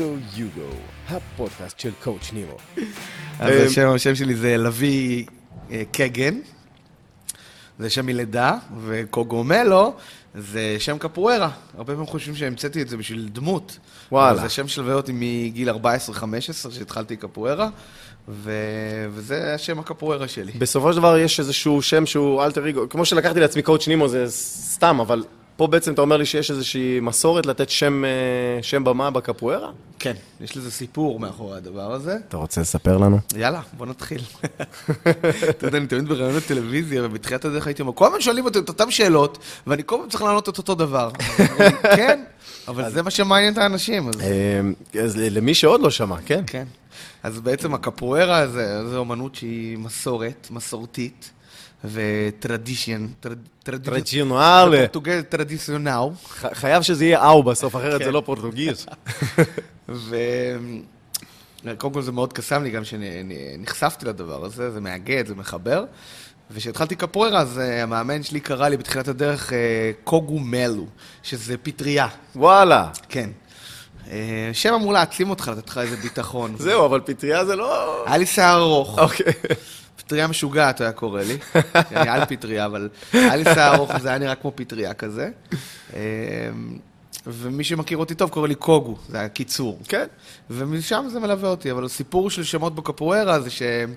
אייגו יוגו, הפודקאסט של קואוצ' נימו. אז השם, השם שלי זה לביא אה, קגן, זה שם מלידה, וקוגומלו זה שם קפוארה. הרבה פעמים חושבים שהמצאתי את זה בשביל דמות. וואלה. זה שם שלווה אותי מגיל 14-15, שהתחלתי קפוארה, ו... וזה השם הקפוארה שלי. בסופו של דבר יש איזשהו שם שהוא אלטר אגו, כמו שלקחתי לעצמי קואוצ' נימו זה סתם, אבל פה בעצם אתה אומר לי שיש איזושהי מסורת לתת שם, אה, שם במה בקפוארה? כן, יש לזה סיפור מאחורי הדבר הזה. אתה רוצה לספר לנו? יאללה, בוא נתחיל. אתה יודע, אני תמיד בראיונות טלוויזיה, ובתחילת הדרך הייתי אומר, כל הזמן שואלים אותי את אותן שאלות, ואני כל הזמן צריך לענות את אותו דבר. כן, אבל זה מה שמעניין את האנשים. אז- אה, אז למי שעוד לא שמע, כן? כן. אז בעצם הקפוארה זה, זה אומנות שהיא מסורת, מסורתית, וטרדישן, טרדיציונל, פורטוגל טרדיציונל, חייב שזה יהיה אאו בסוף, אחרת כן. זה לא פורטוגיז. וקודם כל זה מאוד קסם לי גם שנחשפתי לדבר הזה, זה מאגד, זה מחבר. וכשהתחלתי קפוארה, אז אה, המאמן שלי קרא לי בתחילת הדרך אה, קוגומלו, שזה פטריה, וואלה. כן. אה, שם אמור להעצים אותך, לתת לך איזה ביטחון. זהו, אבל פטריה זה לא... היה לי שיער ארוך. אוקיי. פטריה משוגעת, היה קורא לי. אני על פטריה, אבל היה לי שיער ארוך, זה היה נראה כמו פטריה כזה. אה, ומי שמכיר אותי טוב קורא לי קוגו, זה היה קיצור. כן. ומשם זה מלווה אותי, אבל הסיפור של שמות בקפוארה זה שבעבר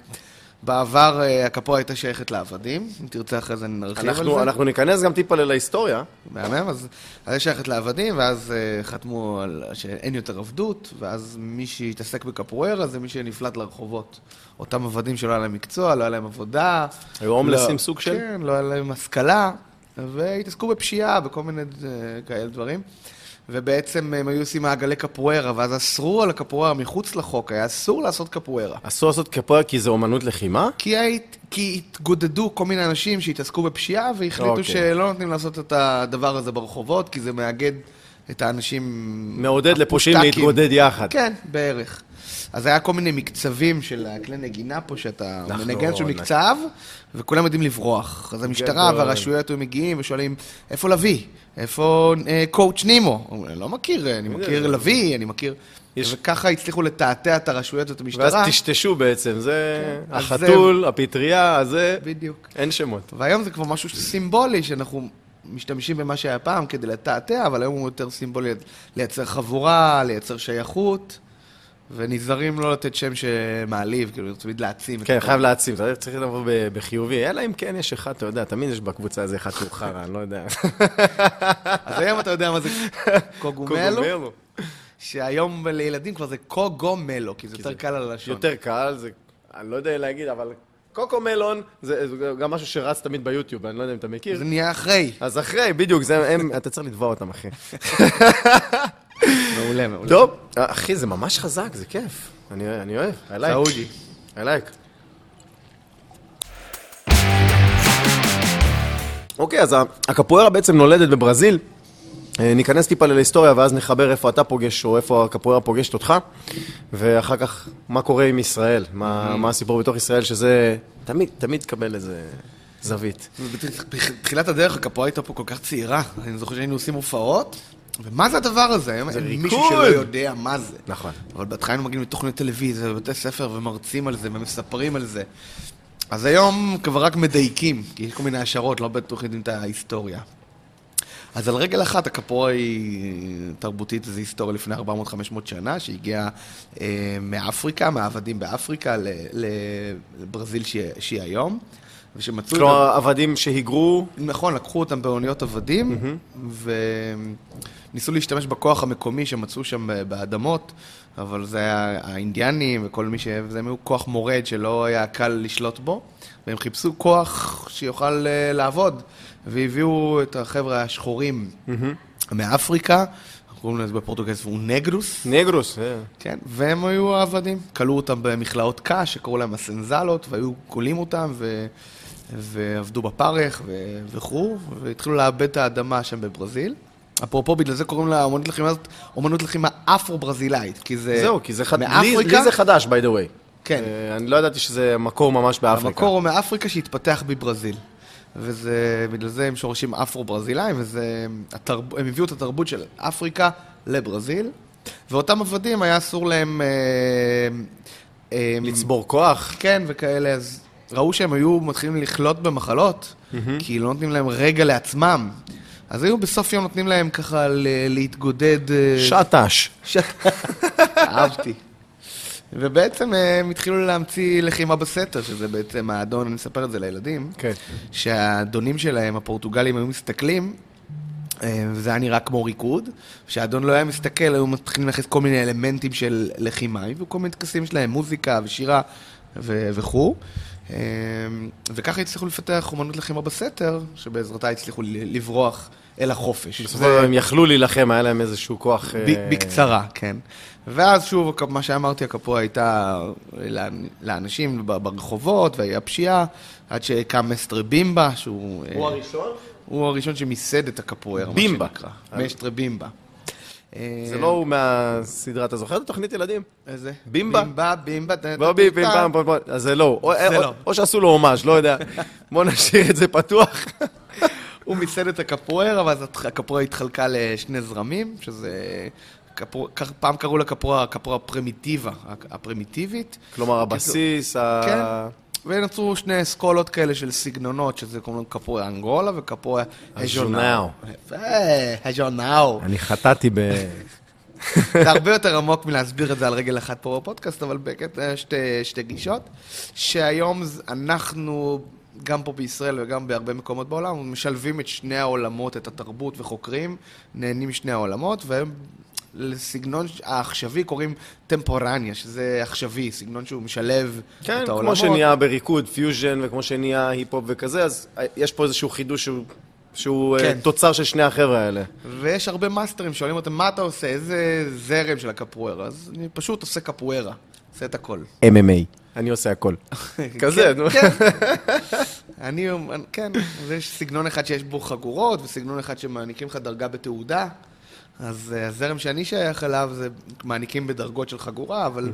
אה, הקפוארה הייתה שייכת לעבדים, אם תרצה אחרי זה נרחיב על זה. אנחנו ניכנס גם טיפה להיסטוריה. מהמם, אז היא שייכת לעבדים, ואז אה, חתמו על שאין יותר עבדות, ואז מי שהתעסק בקפוארה זה מי שנפלט לרחובות. אותם עבדים שלא היה להם מקצוע, לא היה להם עבודה. היו הומלסים לא- סוג של? כן, לא היה להם השכלה, והתעסקו בפשיעה, בכל מיני אה, כאלה דברים. ובעצם הם היו עושים מעגלי קפוארה, ואז אסרו על הקפוארה מחוץ לחוק, היה אסור לעשות קפוארה. אסור לעשות קפוארה כי זה אומנות לחימה? כי, היית, כי התגודדו כל מיני אנשים שהתעסקו בפשיעה והחליטו אוקיי. שלא נותנים לעשות את הדבר הזה ברחובות, כי זה מאגד את האנשים... מעודד לפושעים הפושטקים. להתגודד יחד. כן, בערך. אז היה כל מיני מקצבים של הכלי נגינה פה, שאתה נכון, מנגן שהוא מקצב, וכולם יודעים לברוח. אז המשטרה. והרשויות היו מגיעים ושואלים, איפה לביא? איפה אה, קואוצ' נימו? הוא אומר, אני לא מכיר, אני מכיר לביא, אני מכיר... יש- וככה הצליחו לתעתע את הרשויות ואת המשטרה. ואז טשטשו בעצם, זה כן. החתול, הפטריה, הזה, בדיוק. אין שמות. והיום זה כבר משהו סימבולי, שאנחנו משתמשים במה שהיה פעם כדי לתעתע, אבל היום הוא יותר סימבולי לייצר חבורה, לייצר שייכות, ונזהרים לא לתת שם שמעליב, כאילו, תמיד להעצים. כן. חייב להעצים, אתה צריך לבוא בחיובי, אלא אם כן יש אחד, אתה יודע, תמיד יש בקבוצה איזה אחד שהוא חרא, אני לא יודע. אז היום אתה יודע מה זה קוגומלו, קוגומלו. שהיום לילדים כבר זה קוגומלו, כי זה יותר קל על הלשון. יותר קל, זה, אני לא יודע להגיד, אבל קוקו מלון, זה זה גם משהו שרץ תמיד ביוטיוב, אני לא יודע אם אתה מכיר. זה נהיה אחרי. אז אחרי, בדיוק, זה הם, אתה צריך לתבוע אותם, אחי. מעולה, מעולה. טוב, אחי, זה ממש חזק, זה כיף. אני אני אוהב, I like. סעודי. I like. אוקיי, אז הקפוארה בעצם נולדת בברזיל. אה, ניכנס טיפה להיסטוריה ואז נחבר איפה אתה פוגש או איפה הקפוארה פוגשת אותך ואחר כך מה קורה עם ישראל, מה, מה הסיפור בתוך ישראל שזה תמיד, תמיד תקבל איזה זווית. בתחילת הדרך הקפוארה הייתה פה כל כך צעירה, אני זוכר שהיינו עושים הופעות, ומה זה הדבר הזה? היום אין מישהו ריקוד. שלא יודע מה זה. נכון. אבל בהתחלה היינו מגיעים לתוכניות טלוויזיה ובתי ספר ומרצים על זה ומספרים על זה. אז היום כבר רק מדייקים, כי יש כל מיני השערות, לא בטוח יודעים את ההיסטוריה. אז על רגל אחת, הקפורה היא תרבותית, זו היסטוריה לפני 400-500 שנה, שהגיעה אה, מאפריקה, מהעבדים באפריקה ל- ל- לברזיל שהיא, שהיא היום, ושמצאו... כלומר, עבדים שהיגרו, נכון, לקחו אותם באוניות עבדים, וניסו להשתמש בכוח המקומי שמצאו שם באדמות, אבל זה היה האינדיאנים וכל מי ש... זה היו כוח מורד שלא היה קל לשלוט בו, והם חיפשו כוח שיוכל אה, לעבוד, והביאו את החבר'ה השחורים מאפריקה, קוראים לזה בפורטוגז, הוא נגרוס. נגרוס, אה. כן, והם היו העבדים. כלאו אותם במכלאות קש, שקראו להם הסנזלות, והיו כולאים אותם, ו... ועבדו בפרך ו... וכו', והתחילו לאבד את האדמה שם בברזיל. אפרופו, בגלל זה קוראים לה אומנות לחימה הזאת, אומנות לחימה אפרו-ברזילאית, כי זה... זהו, כי זה לי, מאפריקה, לי זה חדש, by the way. כן. אה, אני לא ידעתי שזה מקור ממש באפריקה. המקור הוא מאפריקה שהתפתח בברזיל. וזה, בגלל זה הם שורשים אפרו-ברזילאים, וזה, התרב, הם הביאו את התרבות של אפריקה לברזיל, ואותם עבדים היה אסור להם... אה, אה, לצבור כוח. כן, וכאלה, אז ראו שהם היו מתחילים לחלות במחלות, כי לא נותנים להם רגע לעצמם. אז היו בסוף יום נותנים להם ככה להתגודד... אה, שטש. ש- אהבתי. ובעצם אה, הם התחילו להמציא לחימה בסתר, שזה בעצם האדון, אני מספר את זה לילדים, כן. שהאדונים שלהם, הפורטוגלים, היו מסתכלים, אה, וזה היה נראה כמו ריקוד, כשהאדון לא היה מסתכל, היו מתחילים להכניס כל מיני אלמנטים של לחימה, היו כל מיני טקסים שלהם, מוזיקה ושירה ו- וכו'. אה, וככה הצליחו לפתח אומנות לחימה בסתר, שבעזרתה הצליחו לברוח אל החופש. בסופו של דבר הם יכלו להילחם, היה להם איזשהו כוח... ב- אה, בקצרה, כן. ואז שוב, מה שאמרתי, הקפואה הייתה לאנ- לאנשים ברחובות, והיה פשיעה, עד שקם מסטרה בימבה, שהוא... אה, הראשון? הוא הראשון שמיסד את הקפוארה, מה בימבה. שנקרא. מסטרה בימבה. זה לא הוא מהסדרה, אתה זוכר את התוכנית ילדים? איזה? בימבה? בימבה, בימבה. טה, בוא טה, בי, טה, בים, טה. פעם, פעם, פעם. אז זה לא. הוא. או- לא. או שעשו לו הומאז', לא יודע. בוא נשאיר את זה פתוח. הוא מיסד את הקפוארה, ואז הקפוארה התחלקה לשני זרמים, שזה... פעם קראו לקפוארה הקפוארה הפרימיטיבה, הפרימיטיבית. כלומר, הבסיס, ה... כן. ונוצרו שני אסכולות כאלה של סגנונות, שזה קוראים קפוארה אנגולה וקפוארה הז'ונאו. הז'ונאו. אני חטאתי ב... זה הרבה יותר עמוק מלהסביר את זה על רגל אחת פה בפודקאסט, אבל בקטע שתי, שתי גישות, שהיום אנחנו, גם פה בישראל וגם בהרבה מקומות בעולם, משלבים את שני העולמות, את התרבות וחוקרים, נהנים משני העולמות, והם לסגנון העכשווי קוראים טמפורניה, שזה עכשווי, סגנון שהוא משלב כן, את כמו העולמות. שנהיה בריקוד, פיוז'ן, וכמו שנהיה היפ-הופ וכזה, אז יש פה איזשהו חידוש שהוא... שהוא כן. כן. תוצר של שני החבר'ה האלה. ויש הרבה מאסטרים שואלים אותם, מה אתה עושה? איזה זרם של הקפוארה? אז אני פשוט עושה קפוארה, עושה את הכל. MMA. אני עושה הכל. כזה, נו. כן. אני, כן, אז יש סגנון אחד שיש בו חגורות, וסגנון אחד שמעניקים לך דרגה בתעודה. אז אה, הזרם שאני שייך אליו זה מעניקים בדרגות של חגורה, אבל,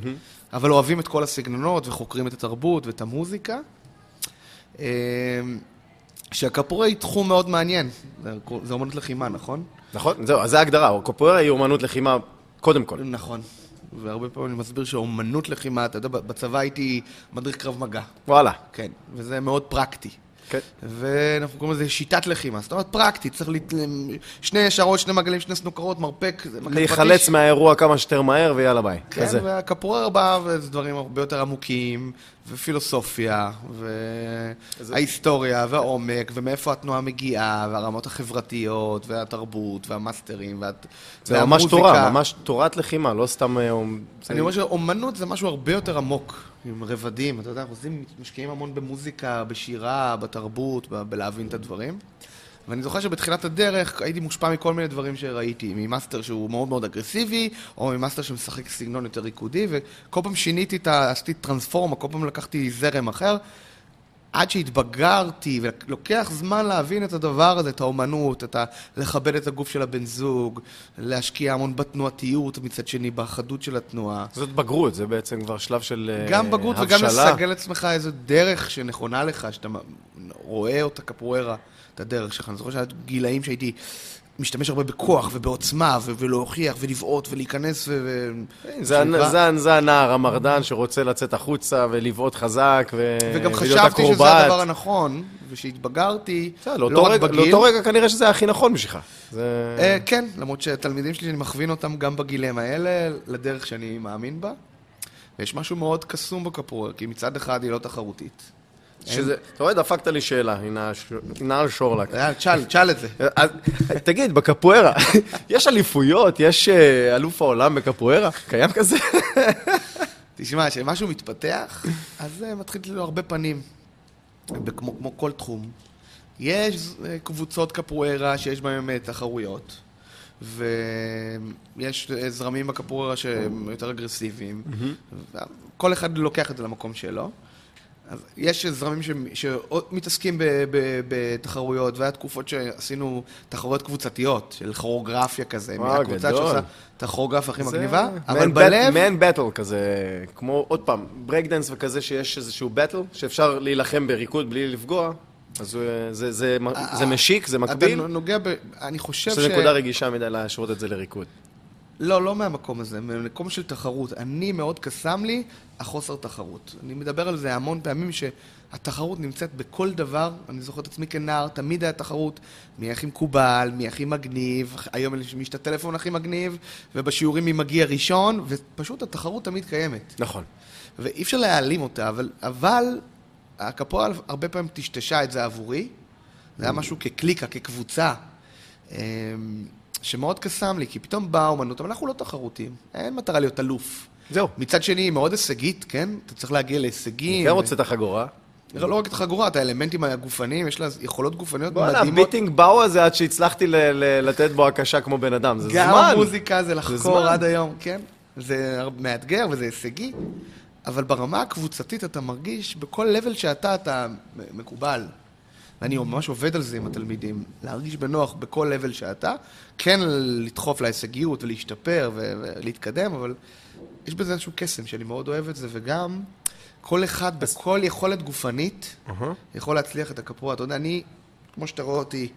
אבל אוהבים את כל הסגנונות וחוקרים את התרבות ואת המוזיקה. אה, שהקפורה היא תחום מאוד מעניין. זה- אומנות לחימה, נכון? נכון? זהו, אז זה ההגדרה. קופוארה היא אומנות לחימה קודם כל. נכון. והרבה פעמים אני מסביר שאומנות לחימה, אתה יודע, בצבא הייתי מדריך קרב מגע. וואלה. כן, וזה מאוד פרקטי. כן. ואנחנו קוראים לזה שיטת לחימה. זאת אומרת, פרקטית, צריך לת... שני ישרות, שני מעגלים, שני סנוקרות, מרפק, להיחלץ פטיש. מהאירוע כמה שיותר מהר ויאללה ביי. כן. והקפוארה בא, וזה דברים הרבה יותר עמוקים, ופילוסופיה, וההיסטוריה, והעומק, ומאיפה התנועה מגיעה, והרמות החברתיות, והתרבות, והמאסטרים, וה... זה ממש תורה, ממש תורת לחימה, לא סתם... אה, זה- אני אומר שאומנות זה משהו הרבה יותר עמוק, עם רבדים. אתה יודע, אנחנו עושים, משקיעים המון במוזיקה, בשירה, בתרבות, בלהבין את הדברים. ואני זוכר שבתחילת הדרך הייתי מושפע מכל מיני דברים שראיתי, ממאסטר שהוא מאוד מאוד אגרסיבי, או ממאסטר שמשחק סגנון יותר ריקודי, וכל פעם שיניתי את ה... עשיתי טרנספורמה, כל פעם לקחתי זרם אחר. עד שהתבגרתי, ולוקח זמן להבין את הדבר הזה, את האומנות, את ה... לכבד את הגוף של הבן זוג, להשקיע המון בתנועתיות, מצד שני, בחדות של התנועה. זאת בגרות, זה בעצם כבר שלב של אה, גם בגרות וגם הבשלה. לסגל לעצמך איזו דרך שנכונה לך, שאתה רואה אותה קפוארה, את הדרך שלך. אני זוכר שהיה גילאים שהייתי משתמש הרבה בכוח ובעוצמה, ו- ולהוכיח ולבעוט ולהיכנס ו... זה, זה הנער המרדן שרוצה לצאת החוצה ולבעוט חזק ו... וגם חשבתי שזה. הדבר הנכון, ושהתבגרתי, לא רק בגיל. לאותו רגע כנראה שזה היה הכי נכון בשבילך. אה, כן, למרות שהתלמידים שלי, אני מכווין אותם גם בגילים האלה, לדרך שאני מאמין בה. ויש משהו מאוד קסום בקפוארה, כי מצד אחד היא לא תחרותית. שזה, אתה רואה, דפקת לי שאלה, הנה על שורלק. יאללה, תשאל, תשאל את זה. תגיד, בקפוארה, יש אליפויות? יש אה, אלוף העולם בקפוארה? קיים כזה? תשמע, כשמשהו מתפתח, אז זה מתחיל לו הרבה פנים. כמו, כמו כל תחום. יש אה, קבוצות קפוארה שיש בהן אה, תחרויות, ויש אה, זרמים בקפוארה שהם יותר אגרסיביים. כל אחד לוקח את זה למקום שלו. אז יש זרמים ש- שמתעסקים ב- ב- בתחרויות, והיה תקופות שעשינו תחרויות קבוצתיות, של כוריאוגרפיה כזה, מהקבוצה. שעושה את הכוריאוגרפיה הכי מגניבה, אבל בלב... man battle כזה, כמו, עוד פעם, ברייק דנס וכזה שיש איזשהו battle, שאפשר להילחם בריקוד בלי לפגוע, אז אה, זה, זה, זה, זה משיק, זה מקביל, אתה נוגע ב... אני חושב ש... שזה נקודה רגישה מדי להשוות את זה לריקוד. לא, לא מהמקום הזה, ממקום של תחרות. אני מאוד קסם לי החוסר תחרות. אני מדבר על זה המון פעמים שהתחרות נמצאת בכל דבר. אני זוכר את עצמי כנער, תמיד היה תחרות מי הכי מקובל, מי הכי מגניב, היום מי יש את הטלפון הכי מגניב, ובשיעורים מי מגיע ראשון, ופשוט התחרות תמיד קיימת. נכון. ואי אפשר להעלים אותה, אבל, אבל הקפוארה הרבה פעמים טשטשה את זה עבורי. זה היה משהו כקליקה, כקבוצה, אמ, שמאוד קסם לי, כי פתאום באה אומנות, אבל אנחנו לא תחרותיים, אין מטרה להיות אלוף. זהו. מצד שני, היא מאוד הישגית, כן? אתה צריך להגיע להישגים. כן רוצה את החגורה. לא רק את החגורה, את האלמנטים הגופניים, יש לה יכולות גופניות בואנה, מדהימות. ביטינג באו הזה עד שהצלחתי לתת בו הקשה כמו בן אדם. זה גם זמן. המוזיקה זה לחקור. עד היום, כן? זה מאתגר וזה הישגי, אבל ברמה הקבוצתית אתה מרגיש, בכל לבל שאתה, אתה מקובל. ואני ממש עובד על זה עם התלמידים, להרגיש בנוח בכל לבל שאתה, כן לדחוף להישגיות ולהשתפר ולהתקדם, אבל יש בזה איזשהו קסם שאני מאוד אוהב את זה, וגם כל אחד בכל יכולת גופנית אהה. יכול להצליח את הקפואה. אתה יודע, אני, כמו שאתה רואה אותי,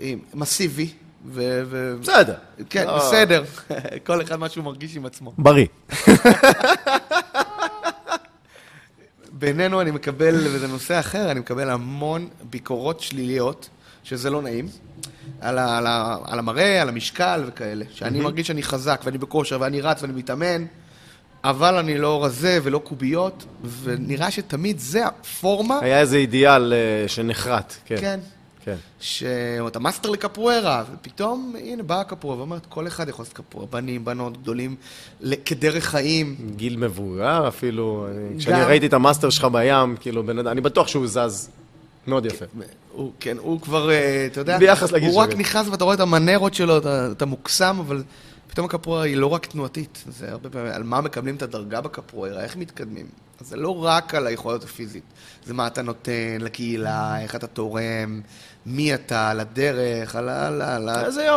אה, מסיבי, ו... ו- בסדר. כן, לא. בסדר. כל אחד מה שהוא מרגיש עם עצמו. בריא. בינינו אני מקבל, וזה נושא אחר, אני מקבל המון ביקורות שליליות, שזה לא נעים, על, ה, על, ה, על המראה, על המשקל וכאלה. שאני מרגיש שאני חזק, ואני בכושר, ואני רץ, ואני מתאמן, אבל אני לא רזה ולא קוביות, ונראה שתמיד זה הפורמה, היה איזה אידיאל אה, שנחרט. כן. כן, כן. שאתה מאסטר לקפוארה, ופתאום, הנה, באה הקפוארה ואומרת, כל אחד יכול לעשות קפוארה, בנים, בנות, גדולים, כדרך חיים. גיל מבוגר אפילו. אני- כשאני גם. ראיתי את המאסטר שלך בים, כאילו, בן אדם, אני בטוח שהוא זז מאוד יפה. הוא, כן, הוא כבר, אה, אתה יודע, ביחס לגיל הוא רק. נכנס ואתה רואה את המנרות שלו, אתה, אתה מוקסם, אבל פתאום הקפוארה היא לא רק תנועתית, זה הרבה פעמים, על מה מקבלים את הדרגה בקפוארה, איך מתקדמים. אז זה לא רק על היכולת הפיזית, זה מה אתה נותן לקהילה, איך אתה תורם, מי אתה, על הדרך, על, על, על.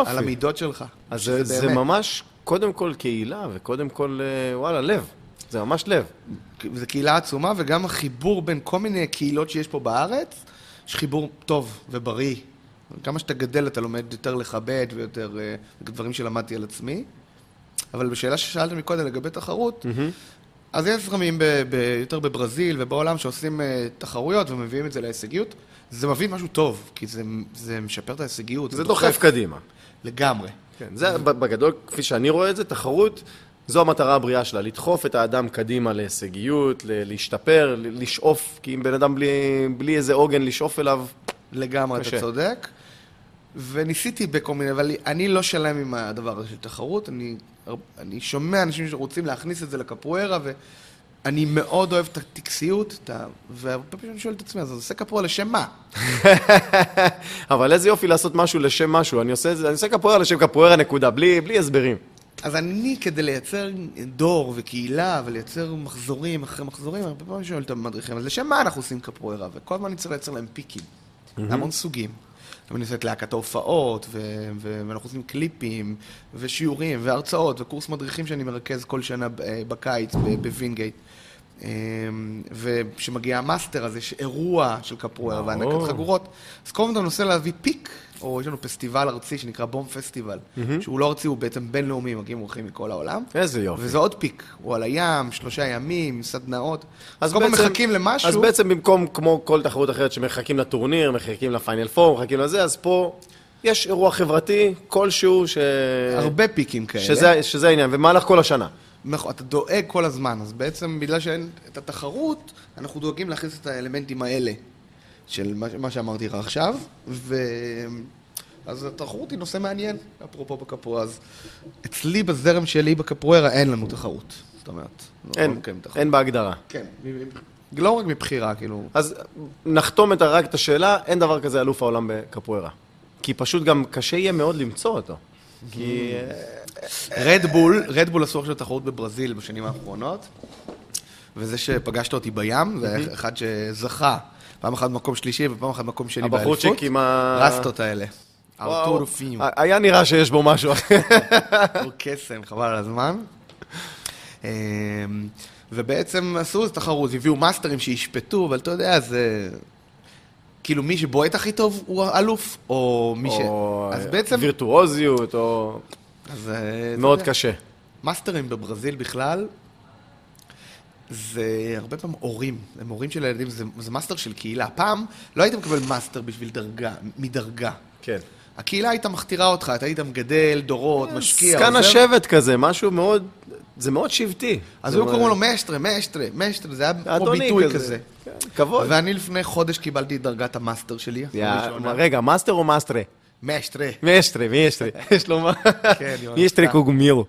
על המידות שלך. אז זה, זה. ממש קודם כל קהילה, וקודם כל, אה, וואלה, לב. זה ממש לב. זו קהילה עצומה, וגם החיבור בין כל מיני קהילות שיש פה בארץ, יש חיבור טוב ובריא. כמה שאתה גדל אתה לומד יותר לכבד ויותר אה, דברים שלמדתי על עצמי. אבל בשאלה ששאלת מקודם לגבי תחרות, אז יש זרמים ב- ב- יותר בברזיל ובעולם שעושים אה, תחרויות ומביאים את זה להישגיות. זה מביא משהו טוב, כי זה, זה משפר את ההישגיות. זה דוחף קדימה. לגמרי. כן, זה בגדול, כפי שאני רואה את זה, תחרות, זו המטרה הבריאה שלה, לדחוף את האדם קדימה להישגיות, להשתפר, לשאוף, כי אם בן אדם בלי, בלי איזה עוגן לשאוף אליו, לגמרי, אתה קשה. צודק. וניסיתי בכל מיני, אבל אני לא שלם עם הדבר הזה של תחרות. אני, אני שומע אנשים שרוצים להכניס את זה לקפוארה, ואני מאוד אוהב את הטקסיות, את ה... והרבה פעמים אני שואל את עצמי, אז אני עושה קפוארה לשם מה? אבל איזה יופי לעשות משהו לשם משהו, אני עושה אני עושה קפוארה לשם קפוארה נקודה, בלי, בלי הסברים. אז אני, כדי לייצר דור וקהילה, ולייצר מחזורים אחרי מחזורים, הרבה פעמים שואל את המדריכים, אז לשם מה אנחנו עושים קפוארה? וכל הזמן אני צריך לייצר להם פיקים, להמון סוגים. אני עושה את להקת ההופעות, ו- ו- ואנחנו עושים קליפים, ושיעורים, והרצאות, וקורס מדריכים שאני מרכז כל שנה אה, בקיץ בווינגייט. אמ, וכשמגיע המאסטר, אז יש אירוע של קפוארה והענקת. חגורות. אז כל הזמן אתה מנסה להביא peak, או יש לנו פסטיבל ארצי שנקרא בום פסטיבל, שהוא לא ארצי, הוא בעצם בינלאומי, מגיעים אורחים מכל העולם. איזה יופי. וזה עוד peak, הוא על הים, שלושה ימים, סדנאות. אז כל בעצם- מחכים למשהו. אז בעצם במקום, כמו כל תחרות אחרת שמחכים לטורניר, מחכים לפיינל פור, מחכים לזה, אז פה יש אירוע חברתי כלשהו ש... הרבה פיקים כאלה. שזה, שזה העניין, ומהלך כל השנה. נכון, אתה דואג כל הזמן, אז בעצם בגלל שאין את התחרות, אנחנו דואגים להכניס את האלמנטים האלה של מה, מה שאמרתי לך עכשיו, ו... אז התחרות היא נושא מעניין, אפרופו בקפוארה. אז אצלי בזרם שלי בקפוארה אין לנו תחרות. זאת אומרת, לא- לא אין, מקיימים תחרות. אין בהגדרה. כן, לא רק מבחירה, כאילו. אז נחתום את, רק את השאלה, אין דבר כזה אלוף העולם בקפוארה. כי פשוט גם קשה יהיה מאוד למצוא אותו. כי... רדבול, רדבול עשו עכשיו תחרות בברזיל בשנים האחרונות, וזה שפגשת אותי בים, זה אחד שזכה, פעם אחת במקום שלישי ופעם אחת במקום שני באליפות. הבחורצ'יק עם ה... רסטות האלה. ארתור פיום. היה נראה שיש בו משהו. הוא קסם, חבל על הזמן. אמ, ובעצם עשו תחרות, הביאו מאסטרים שישפטו, אבל אתה יודע, זה... כאילו מי שבועט הכי טוב הוא האלוף, או מי ש... או אז בעצם... וירטואוזיות, או... אז... אה, מאוד יודע, קשה. מאסטרים בברזיל בכלל, זה הרבה פעמים הורים, הם הורים של הילדים, זה, זה מאסטר של קהילה. פעם לא היית מקבל מאסטר בשביל דרגה, מדרגה. כן. הקהילה הייתה מכתירה אותך, אתה היית מגדל, דורות, משקיע, זקן עוזר. השבט כזה, משהו מאוד, זה מאוד שבטי. אז היו קוראים לו mestre, mestre, mestre, זה היה כמו ביטוי כזה. כן, כבוד. ואני לפני חודש קיבלתי את דרגת המאסטר שלי. רגע, מאסטר או mestre? Mestre. Mestre, mestre. יש לו מה? כן. Mestre קוגומלו.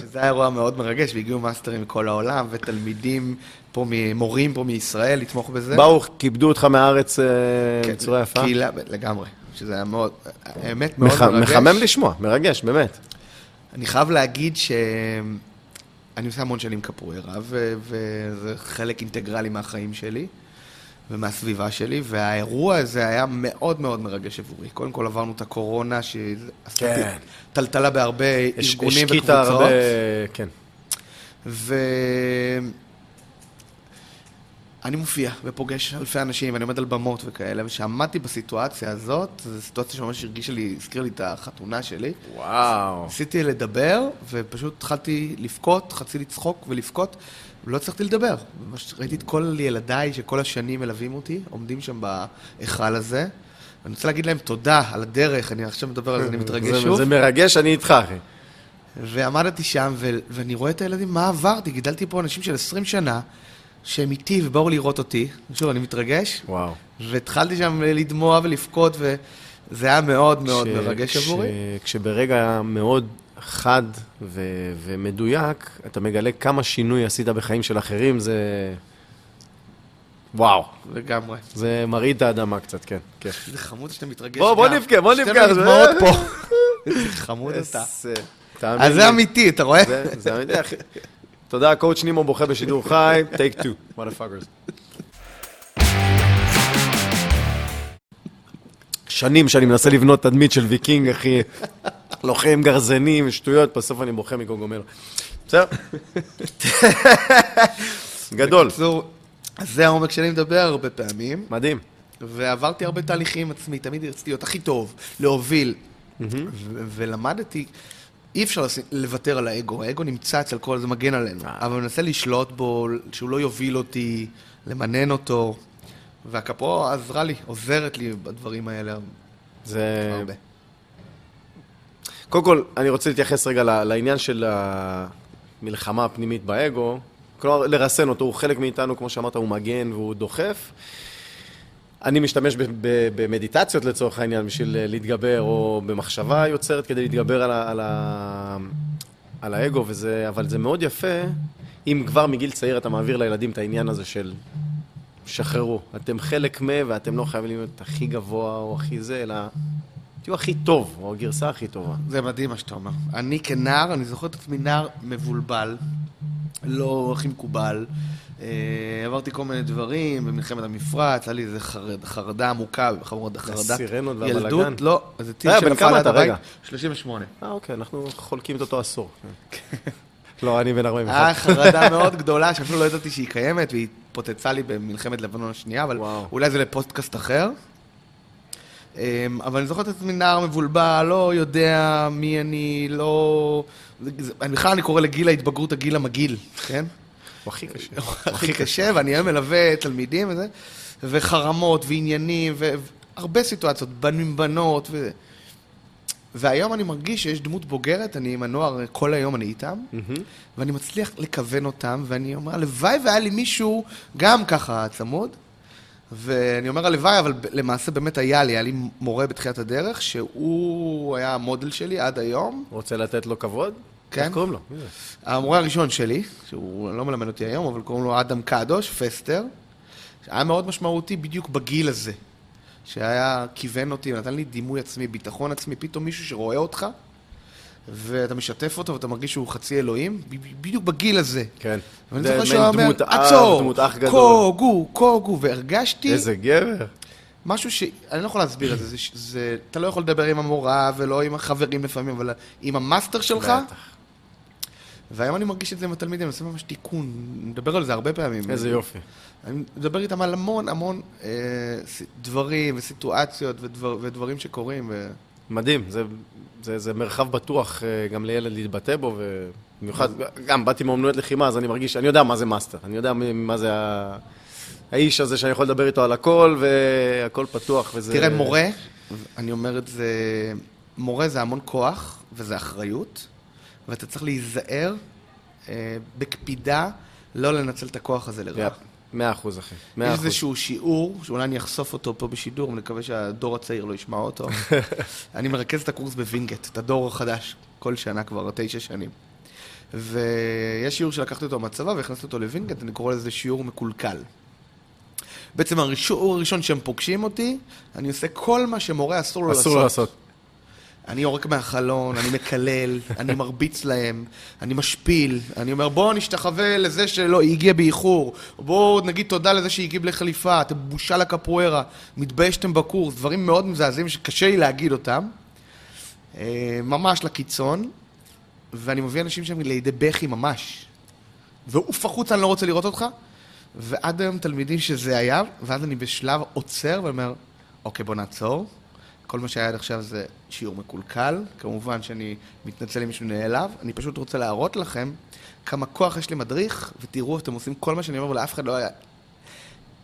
שזה היה אירוע מאוד מרגש, והגיעו מאסטרים מכל העולם, ותלמידים פה, מורים פה מישראל לתמוך בזה. באו, כיבדו אותך מהארץ אה, כן, בצורה יפה. קהילה, לגמרי. שזה היה מאוד, האמת מאוד מרגש. מחמם לשמוע, מרגש, באמת. אני חייב להגיד ש... אני עושה המון שנים קפוארה, וזה חלק אינטגרלי מהחיים שלי ומהסביבה שלי, והאירוע הזה היה מאוד מאוד מרגש עבורי. קודם כל עברנו את הקורונה, שעשתה כן. טלטלה בהרבה ארגונים וקבוצות. הרבה... כן. ואני מופיע ופוגש אלפי אנשים, ואני עומד על במות וכאלה, וכשעמדתי בסיטואציה הזאת, זו סיטואציה שממש הרגישה לי, הזכירה לי את החתונה שלי. וואו. ניסיתי לדבר, ופשוט התחלתי לבכות, חצי לצחוק ולבכות, ולא הצלחתי לדבר. ממש ראיתי את כל ילדיי שכל השנים מלווים אותי, עומדים שם בהיכל הזה. אני רוצה להגיד להם תודה על הדרך, אני עכשיו מדבר על זה, אני מתרגש זה- שוב. זה מרגש, אני איתך, אחי. ועמדתי שם, ו- ואני רואה את הילדים, מה עברתי? גידלתי פה אנשים של 20 שנה, שהם איתי ובאו לראות אותי. שוב, אני מתרגש, וואו. והתחלתי שם לדמוע ולבכות, וזה היה מאוד מאוד כש- מרגש כש- עבורי. כשברגע מאוד חד ו- ומדויק, אתה מגלה כמה שינוי עשית בחיים של אחרים, זה... וואו. לגמרי. זה מרעיד את האדמה קצת, כן. כן. איזה חמוד שאתה מתרגש. בוא, בוא. נבכה, בוא נבכה. עם דמעות פה. חמוד אתה. אז. זה אמיתי, אתה רואה? זה- זה אמיתי, אחי. תודה, קואוצ' נימו בוכה בשידור חי, טייק טו, motherfuckers. שנים שאני מנסה לבנות תדמית של ויקינג, אחי. לוחם גרזנים, שטויות, בסוף אני בוכה מגוגומלו. בסדר? גדול, בקיצור, אז זה העומק שאני מדבר הרבה פעמים, מדהים. ועברתי הרבה תהליכים עצמי, תמיד רציתי להיות הכי טוב, להוביל, ולמדתי, אי אפשר לוותר על האגו, האגו נמצא אצל כל זה מגן עלינו, אבל אני מנסה לשלוט בו, שהוא לא יוביל אותי, למנן אותו, והקפו עזרה לי, עוזרת לי בדברים האלה זה... הרבה. קודם כל, אני רוצה להתייחס רגע לעניין של המלחמה הפנימית באגו. כלומר, לרסן אותו, הוא חלק מאיתנו, כמו שאמרת, הוא מגן והוא דוחף. אני משתמש במדיטציות לצורך העניין בשביל אה, להתגבר, או במחשבה יוצרת כדי להתגבר על, על, על האגו, וזה, אבל זה מאוד יפה אם כבר מגיל צעיר אתה מעביר לילדים את העניין הזה של שחררו. אתם חלק מ... ואתם לא חייבים להיות הכי גבוה או הכי זה, אלא תהיו הכי טוב, או הגרסה הכי טובה. זה מדהים מה שאתה אומר. אני כנער, אני זוכר את עצמי נער מבולבל, לא הכי מקובל. אה, עברתי כל מיני דברים, במלחמת המפרץ, היה לי איזה חרד, חרדה עמוקה, חרדה, חרדת והבלגן? ילדות, לא, איזה טיל אה, שנפל אתה? הבית. רגע. 38. אה, אוקיי, אנחנו חולקים את אותו עשור. לא, אני בן 41. היה חרדה מאוד גדולה, שאפילו לא ידעתי שהיא קיימת, והיא פוצצה לי במלחמת לבנון השנייה, אבל. אולי זה לפודקאסט אחר. אמ, אבל אני זוכר את עצמי נער מבולבל, לא יודע מי אני, לא... אני בכלל אני קורא לגיל ההתבגרות הגיל המגעיל, כן? הוא הכי קשה. הכי קשה, ואני היום מלווה תלמידים וזה, וחרמות ועניינים, והרבה סיטואציות, בנים בנות, ו... והיום אני מרגיש שיש דמות בוגרת, אני עם הנוער, כל היום אני איתם, ואני מצליח לכוון אותם, ואני אומר, הלוואי והיה לי מישהו גם ככה צמוד, ואני אומר הלוואי, אבל למעשה באמת היה לי, היה לי מורה בתחילת הדרך, שהוא היה המודל שלי עד היום, רוצה לתת לו כבוד? כן. איך קוראים לו? המורה הראשון שלי, שהוא לא מלמד אותי היום, אבל קוראים לו אדם קדוש, פסטר, שהיה מאוד משמעותי בדיוק בגיל הזה. שהיה, כיוון אותי, נתן לי דימוי עצמי, ביטחון עצמי, פתאום מישהו שרואה אותך, ואתה משתף אותו ואתה מרגיש שהוא חצי אלוהים, בדיוק בגיל הזה. כן. ואני זוכר שהוא אומר, עצור. קוגו, קוגו, והרגשתי איזה גבר. משהו ש... אני לא יכול להסביר את זה, זה, זה, אתה לא יכול לדבר עם המורה ולא עם החברים לפעמים, אבל עם המאסטר שלך, בטח. והיום אני מרגיש את זה עם התלמידים, אני עושה ממש תיקון, אני מדבר על זה הרבה פעמים. איזה יופי. אני מדבר איתם על המון המון אה, דברים וסיטואציות ודבר, ודברים שקורים, ו... מדהים, זה, זה, זה מרחב בטוח אה, גם לילד להתבטא בו, ובמיוחד, גם באתי מאומנויות לחימה, אז אני מרגיש, אני יודע מה זה מאסטר, אני יודע מה זה ה... האיש הזה שאני יכול לדבר איתו על הכל, והכל פתוח, וזה... תראה, מורה, אני אומר את זה, מורה זה המון כוח וזה אחריות, ואתה צריך להיזהר אה, בקפידה לא לנצל את הכוח הזה לרעה. Yep, מאה אחוז, אחי. מאה יש אחוז. איזשהו שיעור, שאולי אני אחשוף אותו פה בשידור, ואני מקווה שהדור הצעיר לא ישמע אותו. אני מרכז את הקורס בווינגייט, את הדור החדש, כל שנה כבר, תשע שנים. ויש שיעור שלקחתי אותו מהצבא והכנסתי אותו לווינגייט, אני קורא לזה שיעור מקולקל. בעצם השיעור הראשון שהם פוגשים אותי, אני עושה כל מה שמורה אסור לו לעשות. אסור לעשות. אני יורק מהחלון, אני מקלל, אני מרביץ להם, אני משפיל, אני אומר בואו נשתחווה לזה שלא, היא הגיעה באיחור, בואו נגיד תודה לזה שהיא הגיעה בלי חליפה, אתם בושה לקפוארה, מתביישתם בקורס, דברים מאוד מזעזעים שקשה לי להגיד אותם, אה, ממש לקיצון, ואני מביא אנשים שם לידי בכי ממש, ועוף החוצה, אני לא רוצה לראות אותך, ועד היום תלמידים שזה היה, ואז אני בשלב עוצר ואומר, אוקיי, בוא נעצור. כל מה שהיה עד עכשיו זה שיעור מקולקל. כמובן שאני מתנצל אם מישהו נעלב. אני פשוט רוצה להראות לכם כמה כוח יש למדריך, ותראו, אתם עושים כל מה שאני אומר, ולאף אחד לא היה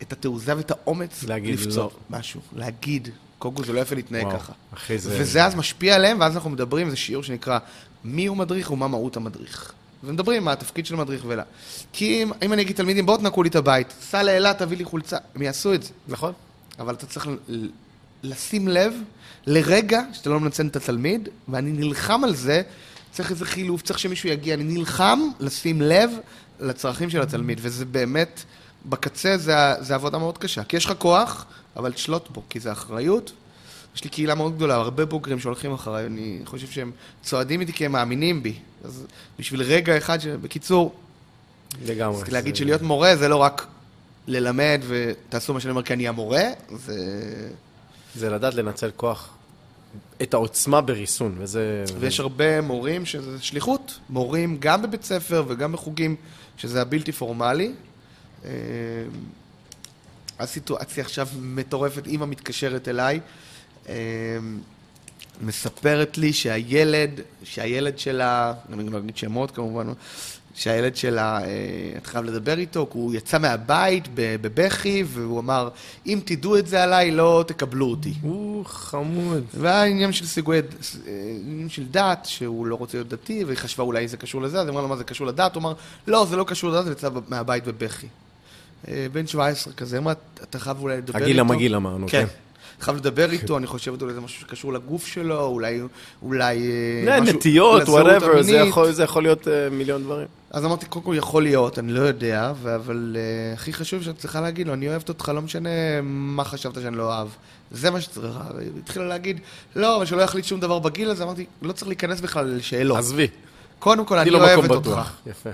את התעוזה ואת האומץ לפצוע לא. משהו. להגיד. כל זה לא יפה להתנהג וואו, ככה. אחי, זה- וזה אז משפיע עליהם, ואז אנחנו מדברים, זה שיעור שנקרא מי הוא מדריך ומה מהות המדריך. ומדברים מה התפקיד של מדריך ולה. כי אם, אם אני אגיד תלמידים, בואו תנקו לי את הבית, סע לאילת, תביא לי חולצה, הם יעשו את זה. נכון. אבל אתה צריך לשים לב לרגע שאתה לא מנצל את התלמיד, ואני נלחם על זה, צריך איזה חילוף, צריך שמישהו יגיע, אני נלחם לשים לב לצרכים של התלמיד, וזה באמת, בקצה זה, זה עבודה מאוד קשה, כי יש לך כוח, אבל תשלוט בו, כי זה אחריות. יש לי קהילה מאוד גדולה, הרבה בוגרים שהולכים אחריי, אני חושב שהם צועדים איתי כי הם מאמינים בי. אז בשביל רגע אחד, ש... בקיצור, לגמרי. רציתי להגיד זה- שלהיות מורה זה לא רק ללמד ותעשו מה שאני אומר כי אני המורה, זה... זה לדעת לנצל כוח, את העוצמה בריסון, וזה... ויש הרבה מורים שזה שליחות. מורים גם בבית ספר וגם בחוגים, שזה הבלתי פורמלי. אה, הסיטואציה עכשיו מטורפת, אימא מתקשרת אליי, אה, מספרת לי שהילד, שהילד שלה, אני לא אגיד שמות כמובן, שהילד שלה, אה, את חייב לדבר איתו, כי הוא יצא מהבית בבכי, והוא אמר, אם תדעו את זה עליי, לא תקבלו אותי. הוא חמוד. והעניין של סיגויי, עניין של דת, שהוא לא רוצה להיות דתי, והיא חשבה אולי זה קשור לזה, אז היא אמרה לו מה זה קשור לדת, הוא אמר, לא, זה לא קשור לדת, ויצא מהבית בבכי. אה, בן 17 כזה, אמרה, אתה חייב אולי לדבר איתו. הגיל המגעיל אמרנו, כן. חייב לדבר איתו, אני חושבת אולי זה משהו שקשור לגוף שלו, אולי, אולי אה, זה משהו נטיות, whatever, זה. יכול- להיות אה, מיליון דברים. אז אמרתי, קודם כל יכול להיות, אני לא יודע, אבל uh, הכי חשוב שאת צריכה להגיד לו, אני אוהבת אותך, לא משנה מה חשבת שאני לא אוהב. זה מה שצריכה. היא התחילה להגיד, לא, אבל שלא יחליט שום דבר בגיל הזה, אמרתי, לא צריך להיכנס בכלל לשאלות. עזבי, קודם כל, אני לו אוהבת מקום אותך. יפה.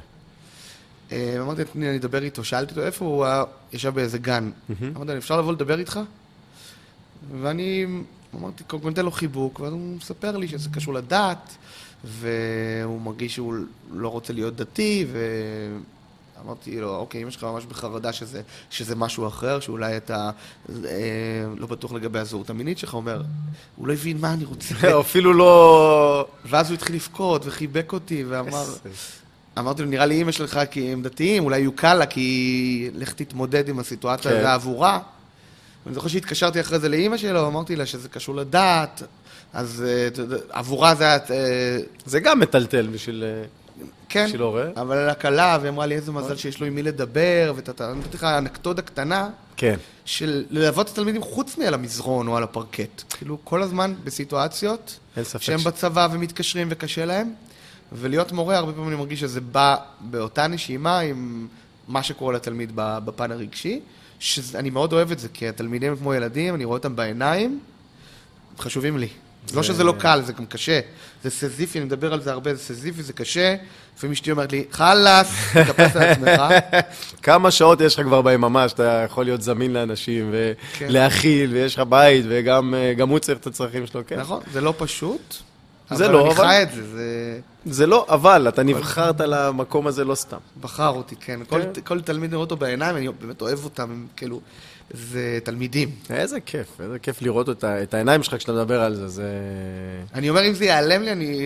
אה, אמרתי, תני, אני אדבר איתו. שאלתי אותו, איפה הוא היה? ישב באיזה גן. אמרתי, אפשר לבוא לדבר איתך? ואני אמרתי, קודם כל ניתן לו חיבוק, ואז הוא מספר לי שזה קשור לדת, והוא מרגיש שהוא לא רוצה להיות דתי, ואמרתי לו, אוקיי, אמא שלך ממש בחרדה שזה, שזה משהו אחר, שאולי אתה אה, לא בטוח לגבי הזהות המינית שלך, הוא אומר, הוא לא הבין מה אני רוצה. אפילו לא... ואז הוא התחיל לבכות וחיבק אותי, ואמר... אמרתי לו, נראה לי אימא שלך כי הם דתיים, אולי יהיו קל לה, כי לך תתמודד עם הסיטואציה, כן. עבורה. אני זוכר שהתקשרתי אחרי זה לאימא שלו, אמרתי לה שזה קשור לדת, אז אה, עבורה זה היה... אה, זה גם מטלטל בשביל... אה, כן, בשביל הורה. אבל על הקלה, והיא אמרה לי איזה מזל שיש לו עם מי לדבר, ואתה... אני נתתי לך אנקדודה קטנה, כן. של ללוות את התלמידים חוץ מעל המזרון או על הפרקט. כאילו, כל הזמן בסיטואציות אין ספק. שהם ש- בצבא ומתקשרים וקשה להם, ולהיות מורה, הרבה פעמים אני מרגיש שזה בא באותה נשימה עם מה שקורה לתלמיד בפן הרגשי, שאני מאוד אוהב את זה, כי התלמידים הם כמו ילדים, אני רואה אותם בעיניים, חשובים לי. לא שזה לא קל, זה גם קשה. זה סזיפי, אני מדבר על זה הרבה, זה סזיפי, זה קשה. לפעמים אשתי אומרת לי, חלאס, תתאפס על עצמך. כמה שעות יש לך כבר ביממה שאתה יכול להיות זמין לאנשים, כן. ולהכיל, ויש לך בית, וגם אה, הוא צריך את הצרכים שלו, כן. נכון, זה לא פשוט. זה אבל לא, אני אבל- חי את זה, זה... זה לא אבל, אתה נבחרת למקום הזה לא סתם. בחר אותי, כן. כל, כן. כל תלמיד רואה אותו בעיניים, אני באמת אוהב אותם, הם כאילו, זה תלמידים. איזה כיף, איזה כיף לראות את, ה- את העיניים שלך כשאתה מדבר על זה, זה... אני אומר, אם זה ייעלם לי, אני...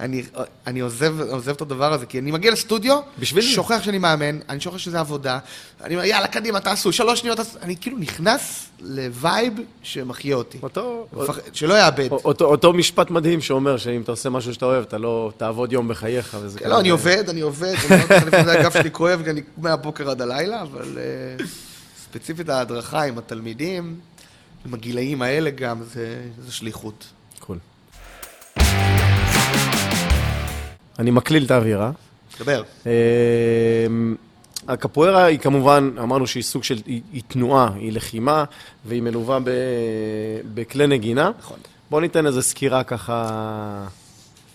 אני, אני עוזב, עוזב את הדבר הזה, כי אני מגיע לסטודיו, בשביל. שוכח שאני מאמן, אני שוכח שזה עבודה, אני אומר, יאללה, קדימה, תעשו, שלוש שניות, תעשו, אני כאילו נכנס ל vibe שמחיה אותי. אותו, מפח- שלא יאבד. אותו, אותו משפט מדהים שאומר שאם אתה עושה משהו שאתה אוהב, אתה לא תעבוד יום בחייך. וזה כן, לא, אני עובד, אני עובד, אני הגב שלי כואב, מהבוקר עד הלילה, אבל אה, ספציפית ההדרכה עם התלמידים, עם הגילאים האלה גם, זה זה שליחות. אני מקליל את האווירה. דבר. אמ, הקפוארה היא כמובן, אמרנו שהיא סוג של, היא, היא תנועה, היא לחימה, והיא מלווה ב, בכלי נגינה. נכון. בוא ניתן איזה סקירה ככה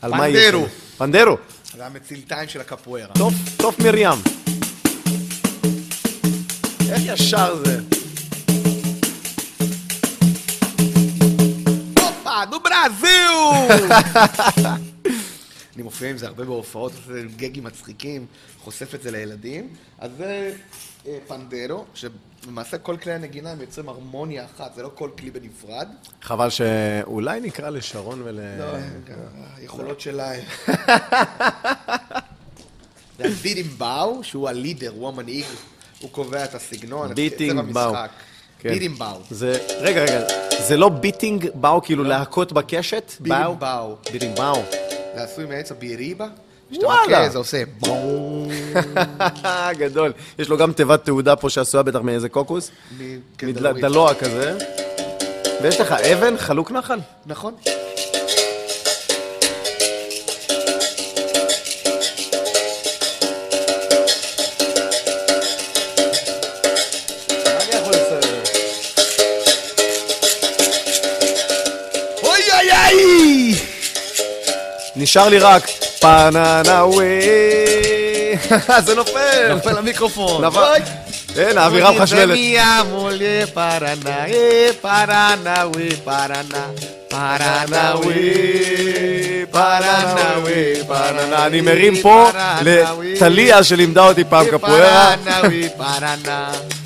על מה היא... פנדרו. פנדרו. זה המצילתיים של הקפוארה. טוב, טוב מרים. איך ישר זה? הופה, נו ברזיל! אני מופיע עם זה הרבה בהופעות, עושה גגים מצחיקים, חושף את זה לילדים. אז זה אה, פנדרו, שלמעשה כל כלי הנגינה הם יוצרים הרמוניה אחת, זה לא כל כלי בנפרד. חבל שאולי נקרא לשרון ול... לא, היכולות שלה... זה הבידימבאו, שהוא הלידר, הוא המנהיג, הוא קובע את הסגנון, את קצב ביטינג באו. המשחק. כן. בידימבאו. זה, רגע, רגע, זה לא ביטינג באו, כאילו להכות בקשת? באו? בידימבאו. ביטינג באו. זה עשוי מעץ הביריבה. כשאתה וואלה. מכה, זה עושה בום. גדול. יש לו גם תיבת תעודה פה שעשויה בטח מאיזה קוקוס. מדלוע כזה. ויש לך אבן, חלוק נחל. נכון. נשאר לי רק פננאווי. זה נופל. נופל למיקרופון. נפל. אין, האווירה מחשמלת. פרנאווי, פרנאווי, פרנה. אני מרים פה לטליה שלימדה אותי פעם קפוארה.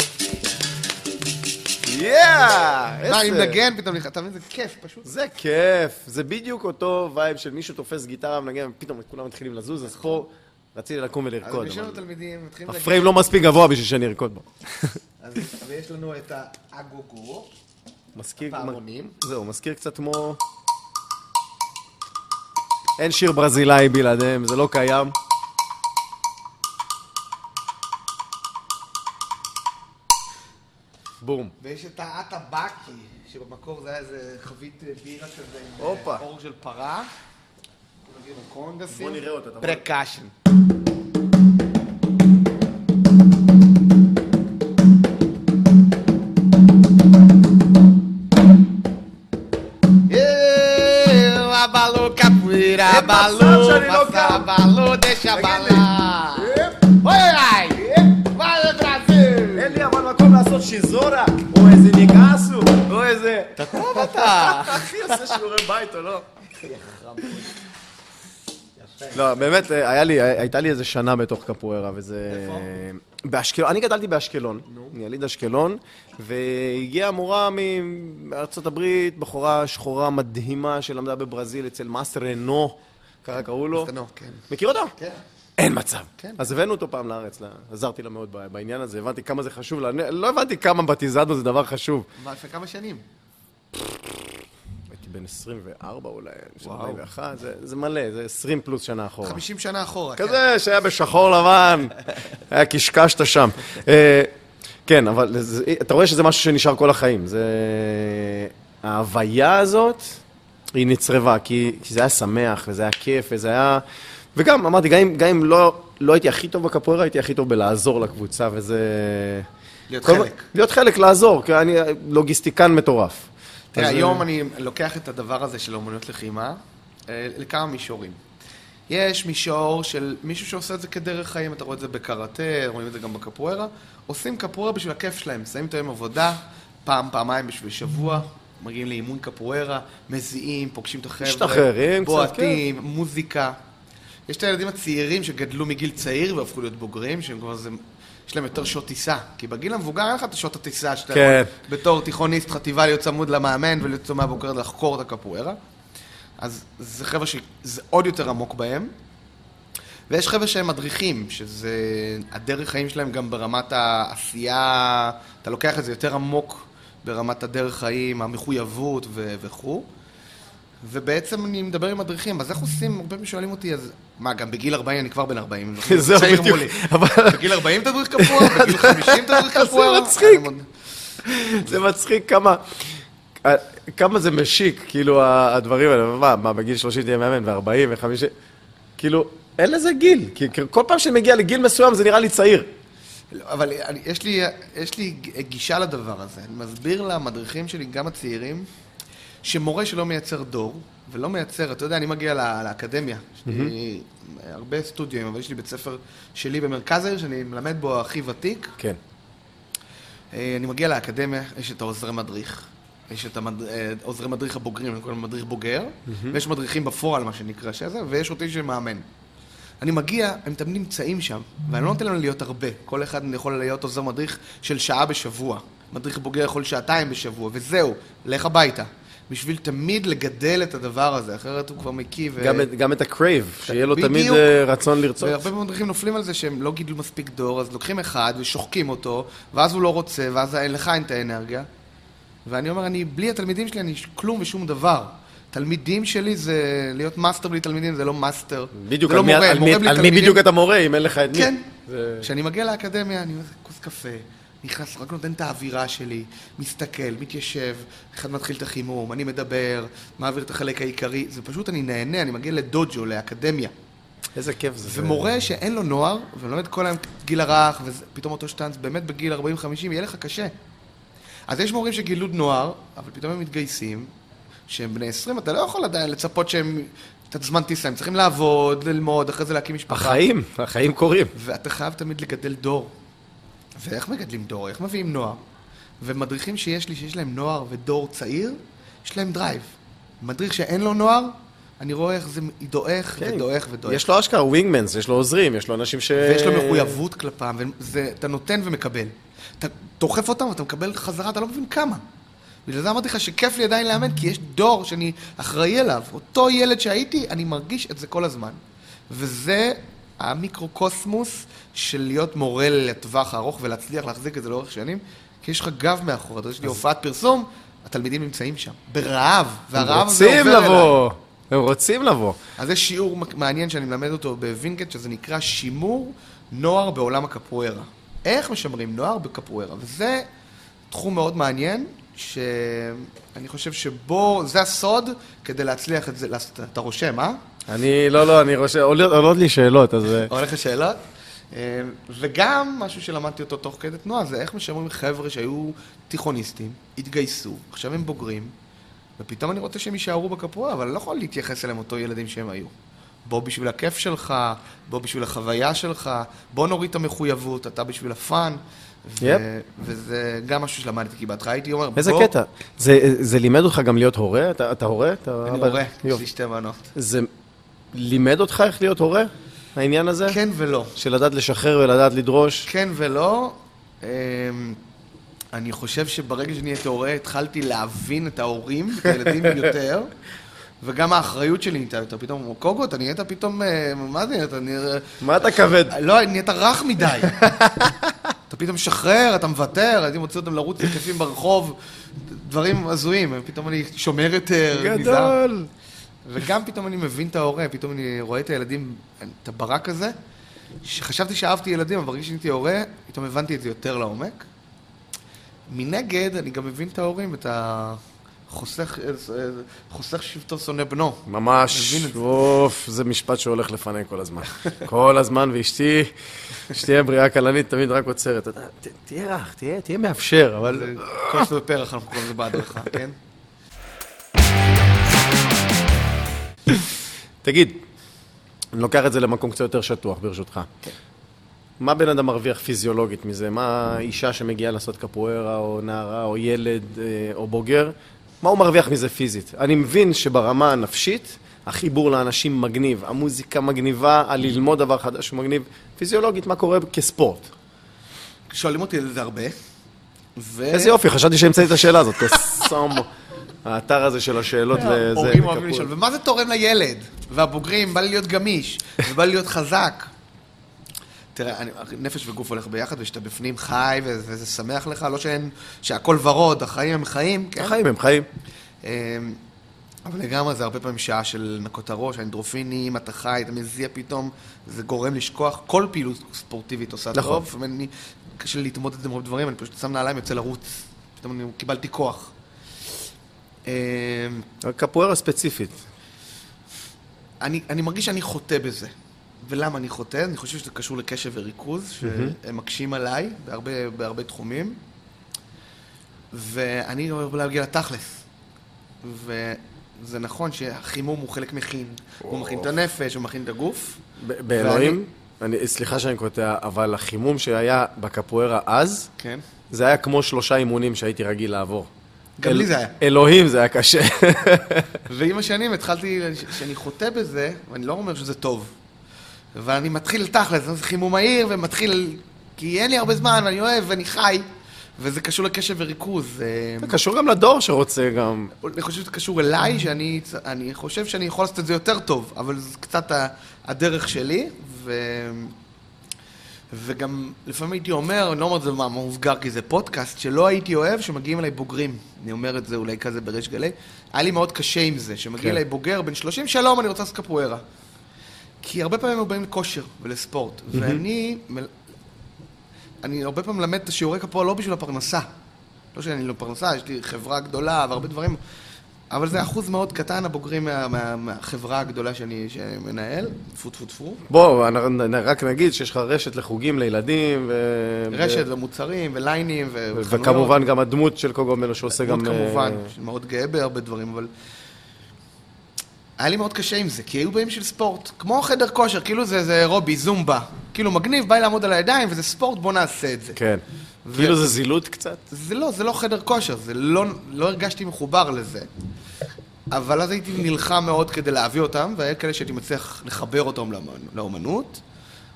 יאה! מה, אני מנגן פתאום, אתה מבין, זה כיף פשוט. זה כיף, זה בדיוק אותו vibe של מישהו תופס גיטרה ומנגן ופתאום כולם מתחילים לזוז, אז פה רציתי לקום אז ולרקוד. יש לנו אבל תלמידים, מתחילים. ה frame לא מספיק גבוה בשביל שאני ארקוד בו. אז ויש לנו את האגוגו, מזכיר, פעמונים. זהו, מזכיר קצת כמו... אין שיר ברזילאי בלעדיהם, זה לא קיים. בום. ויש את האטאבקי, שבמקור זה היה איזה חבית בירה כזה עם הופה. אה, אור של פרה. בוא נראה אותה, תבוא. פרקשן. abalou capoeira, É abalou, passado, Charlie, não passa, quero. abalou, deixa abalar. אחי עושה שיעורי בית או לא? לא, באמת, היה לי, הייתה לי איזה שנה בתוך קפוארה, וזה... איפה? באשקלון, אני גדלתי באשקלון, אני יליד אשקלון, והגיעה מורה מארצות הברית, בחורה שחורה מדהימה שלמדה בברזיל אצל מאס רנו, ככה קראו לו. סטנו, כן. מכיר אותו? כן. אין מצב. כן. אז הבאנו אותו פעם לארץ, עזרתי לה מאוד בעניין הזה, הבנתי כמה זה חשוב לה. לא הבנתי כמה בתיזדו זה דבר חשוב. מה, לפני כמה שנים? הייתי בן 24 אולי, וואו. 41, זה, זה מלא, זה 20 פלוס שנה אחורה. 50 שנה אחורה. כן. כזה שהיה בשחור לבן, היה קשקשת שם. אה, כן, אבל זה, אתה רואה שזה משהו שנשאר כל החיים. זה... ההוויה הזאת, היא נצרבה, כי, כי זה היה שמח, וזה היה כיף, וזה היה... וגם, אמרתי, גם אם, גם אם לא, לא הייתי הכי טוב בקפוארה, הייתי הכי טוב בלעזור לקבוצה, וזה... להיות כל- חלק. להיות חלק, לעזור, כי אני לוגיסטיקן מטורף. תראה, היום אה, אני לוקח את הדבר הזה של אומנויות לחימה אה, לכמה מישורים. יש מישור של מישהו שעושה את זה כדרך חיים, אתה רואה את זה בקראטה, רואים את זה גם בקפוארה. עושים קפוארה בשביל הכיף שלהם, שמים את היום עבודה, פעם, פעמיים בשביל שבוע, מגיעים לאימון קפוארה, מזיעים, פוגשים את החבר'ה, משתחררים קצת, כן. בועטים, מוזיקה. יש את הילדים הצעירים שגדלו מגיל צעיר והפכו להיות בוגרים, שהם כבר זה... יש להם יותר שעות טיסה. כי בגיל המבוגר אין לך את השעות הטיסה שאתה כן. יכול בתור תיכוניסט חטיבה להיות צמוד למאמן ולהיות מהבוקר לחקור את הקפוארה. אז זה חבר'ה שזה עוד יותר עמוק בהם. ויש חבר'ה שהם מדריכים, שזה הדרך חיים שלהם גם ברמת העשייה, אתה לוקח את זה יותר עמוק ברמת הדרך חיים, המחויבות ו- וכו'. ובעצם אני מדבר עם מדריכים, אז איך עושים, הרבה פעמים שואלים אותי, אז מה, גם בגיל 40, אני כבר בן 40, זהו, בדיוק. בגיל 40 תדריך קפוא, בגיל 50 תדריך זה קפוא. מצחיק. זה מצחיק כמה... כמה זה משיק, כאילו, הדברים האלה. מה, מה, בגיל 30 תהיה מאמן, ו-40 ו-50... כאילו, אין לזה גיל. כי כל פעם שאני מגיע לגיל מסוים זה נראה לי צעיר. לא, אבל אני, יש, לי, יש לי גישה לדבר הזה. אני מסביר למדריכים שלי, גם הצעירים, שמורה שלא מייצר דור, ולא מייצר, אתה יודע, אני מגיע לה, לאקדמיה, יש לי הרבה סטודיו, אבל יש לי בית ספר שלי במרכז העיר, שאני מלמד בו הכי ותיק. כן. אה, אני מגיע לאקדמיה, יש את העוזרי מדריך, יש את המד... אה, עוזרי מדריך הבוגרים, אני קורא מדריך בוגר, ויש מדריכים בפועל, מה שנקרא, שזה, ויש אותי שמאמן. אני מגיע, הם תמיד נמצאים שם, ואני לא נותן להם להיות הרבה. כל אחד יכול להיות עוזר מדריך של שעה בשבוע. מדריך בוגר יכול שעתיים בשבוע, וזהו, לך הביתה. בשביל תמיד לגדל את הדבר הזה, אחרת הוא כבר מכיל ו... גם גם את ה drive, שיהיה לו תמיד בדיוק. אה, רצון לרצות. והרבה מדריכים נופלים על זה שהם לא גידלו מספיק דור, אז לוקחים אחד ושוחקים אותו, ואז הוא לא רוצה, ואז לך אין את האנרגיה. ואני אומר, אני, בלי התלמידים שלי, אני כלום ושום דבר. תלמידים שלי זה להיות מאסטר בלי תלמידים, זה לא מאסטר. בדיוק, זה לא מורה, על מורה בלי על מי. בדיוק אתה מורה, אם אין לך את מי. כן. זה- כשאני מגיע לאקדמיה, אני אומר, כוס קפה, נכנס, רק נותן את האווירה שלי, מסתכל, מתיישב, אחד מתחיל את החימום, אני מדבר, מעביר את החלק העיקרי, זה פשוט, אני נהנה, אני מגיע לדוג'ו, לאקדמיה. איזה כיף זה. ומורה שאין לו נוער, ולומד כל היום גיל הרך, ופתאום אותו שטאנץ, באמת בגיל 40-50, יהיה לך קשה. אז יש מורים שגילו נוער, אבל פתאום הם מתגייסים, שהם בני 20, אתה לא יכול עדיין לצפות שהם, את הזמן טיסה, הם צריכים לעבוד, ללמוד, אחרי זה להקים משפחה. החיים, החיים קורים. ואתה חייב תמיד לגדל דור. ואיך מגדלים דור? איך מביאים נוער? ומדריכים שיש לי, שיש להם נוער ודור צעיר, יש להם drive. מדריך שאין לו נוער, אני רואה איך זה דועך כן. ודועך ודועך. יש לו אשכרה wingmans, יש לו עוזרים, יש לו אנשים ש... ויש לו מחויבות כלפם, ואתה נותן ומקבל. אתה דוחף אותם ואתה מקבל חזרה, אתה לא מבין כמה. בגלל זה אמרתי לך שכיף לי עדיין לאמן, כי יש דור שאני אחראי אליו. אותו ילד שהייתי, אני מרגיש את זה כל הזמן. וזה המיקרוקוסמוס של להיות מורה לטווח הארוך ולהצליח להחזיק את זה לאורך שנים, כי יש לך גב מאחורי. יש לי הופעת פרסום, התלמידים נמצאים שם, ברעב, הם והרעב הזה עובר רוצים אליי. לבוא. הם רוצים לבוא. אז יש שיעור מעניין שאני מלמד אותו בווינגייט, שזה נקרא שימור נוער בעולם הקפוארה. איך משמרים נוער בקפוארה? וזה תחום מאוד מעניין, שאני חושב שבו, זה הסוד כדי להצליח את זה, אתה רושם, אה? אני, לא, לא, אני רושם, עולות עולות לי שאלות, אז... אה, הולך לשאלות? אה, וגם משהו שלמדתי אותו תוך כדי תנועה, זה איך משמרים חבר'ה שהיו תיכוניסטים, התגייסו, עכשיו הם בוגרים, ופתאום אני רוצה שהם יישארו בקפוארה, אבל אני לא יכול להתייחס אליהם אותו ילדים שהם היו. בוא בשביל הכיף שלך, בוא בשביל החוויה שלך, בוא נוריד את המחויבות, אתה בשביל הפאן. ו- יפ. וזה גם משהו שלמדתי, כי בהתחלה הייתי אומר, איזה בוא, קטע. זה, זה לימד אותך גם להיות הורה? אתה, אתה הורה? אתה... אני אבא? הורה, יש. לי שתי בנות. זה לימד אותך איך להיות הורה? העניין הזה? כן ולא. של לדעת לשחרר ולדעת לדרוש? כן ולא. אמ, אני חושב שברגע שנהייתי הורה, התחלתי להבין את ההורים, את הילדים יותר, וגם האחריות שלי נהייתה יותר. פתאום, קוגו, אתה נהיית פתאום, אה, מה זה, נהיית... מה אתה כבד? לא, נהיית רך מדי. אתה פתאום משחרר, אתה מוותר, הייתי מוציא אותם לרוץ יחפים ברחוב, דברים הזויים, פתאום אני שומר יותר. גדול. וגם פתאום אני מבין את ההורה, פתאום אני רואה את הילדים, את הברק הזה, שחשבתי שאהבתי ילדים, אבל ברגע שהייתי הורה, פתאום הבנתי את זה יותר לעומק. מנגד, אני גם מבין את ההורים, את החוסך, חוסך שבטו שונא בנו. ממש. אוף, זה משפט שהולך לפניי כל הזמן. כל הזמן, ואשתי, שתהיה בריאה כלנית, תמיד רק עוצרת. תהיה רך, תהיה מאפשר, אבל... זה כוס ופרח, אנחנו קוראים לזה בהדרכה, כן? תגיד, אני לוקח את זה למקום קצת יותר שטוח, ברשותך. מה בן אדם מרוויח פיזיולוגית מזה? מה אישה שמגיעה לעשות קפוארה, או נערה, או ילד, אה, או בוגר, מה הוא מרוויח מזה פיזית? אני מבין שברמה הנפשית, החיבור לאנשים מגניב, המוזיקה מגניבה, הללמוד דבר חדש הוא מגניב. פיזיולוגית, מה קורה כספורט? שואלים אותי על זה הרבה. ו... איזה יופי, חשבתי שהמצאתי את השאלה הזאת. קוסומו. האתר הזה של השאלות לזה. הורים אוהבים. לשאול, ומה זה תורם לילד? והבוגרים, בא לי להיות גמיש, ובא לי להיות חזק. תראה, אני, נפש וגוף הולך ביחד, וכשאתה בפנים חי, וזה, שמח לך, לא שאין, שהכל ורוד, החיים הם חיים, כן? החיים הם חיים. אמ, אבל לגמרי זה הרבה פעמים שעה של לנקות את הראש, האנדרופינים, אתה חי, אתה מזיע פתאום, זה גורם לשכוח, כל פעילות ספורטיבית עושה נכון. טוב. אני, קשה לי להתמודד עם הרבה דברים, אני פשוט שם נעליים, יוצא לרוץ. פתאום אני קיבלתי כוח. אמ, קפוארה ספציפית. אני, אני מרגיש שאני חוטא בזה. ולמה אני חוטא? אני חושב שזה קשור לקשב וריכוז, שהם מקשים עליי בהרבה, בהרבה תחומים. ואני אוהב להגיע לתכלס. וזה נכון שהחימום הוא חלק מכין. הוא מכין את הנפש, הוא מכין את הגוף. באלוהים, אני, סליחה שאני קוטע, אבל החימום שהיה בקפוארה אז, כן. זה היה כמו שלושה אימונים שהייתי רגיל לעבור. גם לי זה היה. אלוהים, זה היה קשה. ועם השנים התחלתי, ש- שאני חוטא בזה, ואני לא אומר שזה טוב. ואני מתחיל תכלס, זה חימום מהיר, ומתחיל... כי אין לי הרבה זמן, ואני אוהב, ואני חי, וזה קשור לקשב וריכוז. אה, זה קשור גם לדור שרוצה גם... אני חושב שזה קשור אליי, שאני אני חושב שאני יכול לעשות את זה יותר טוב, אבל זה קצת הדרך שלי, ו... וגם לפעמים הייתי אומר, אני לא אומר את זה במאמר מוסגר כי זה פודקאסט, שלא הייתי אוהב שמגיעים אליי בוגרים. אני אומר את זה אולי כזה בריש גלי. היה לי מאוד קשה עם זה, שמגיע כן. אליי בוגר בן 30, שלום, אני רוצה לעשות קפוארה. כי הרבה פעמים הם באים לכושר ולספורט, ואני... אני הרבה פעמים מלמד את השיעורי קפוארה לא בשביל הפרנסה. לא שאני לא פרנסה, יש לי חברה גדולה והרבה דברים, אבל זה אחוז מאוד קטן, הבוגרים מה, מה, מהחברה הגדולה שאני מנהל, טפו טפו טפו. בוא, רק נגיד שיש לך רשת לחוגים לילדים, ו... רשת ומוצרים וליינים ו- ו- וחנויות. וכמובן גם הדמות של קוגומלו שעושה גם... דמות כמובן, אה, מאוד גאה בהרבה דברים, אבל... היה לי מאוד קשה עם זה, כי היו באים של ספורט. כמו חדר כושר, כאילו זה, זה אירובי, זומבה. כאילו מגניב, בא לי לעמוד על הידיים, וזה ספורט, בוא נעשה את זה. כן. ו- כאילו זה זילות קצת. זה לא, זה לא חדר כושר, זה לא, לא הרגשתי מחובר לזה. אבל אז הייתי נלחם מאוד כדי להביא אותם, והיה כאלה שהייתי מצליח לחבר אותם לאמנ- לאומנות,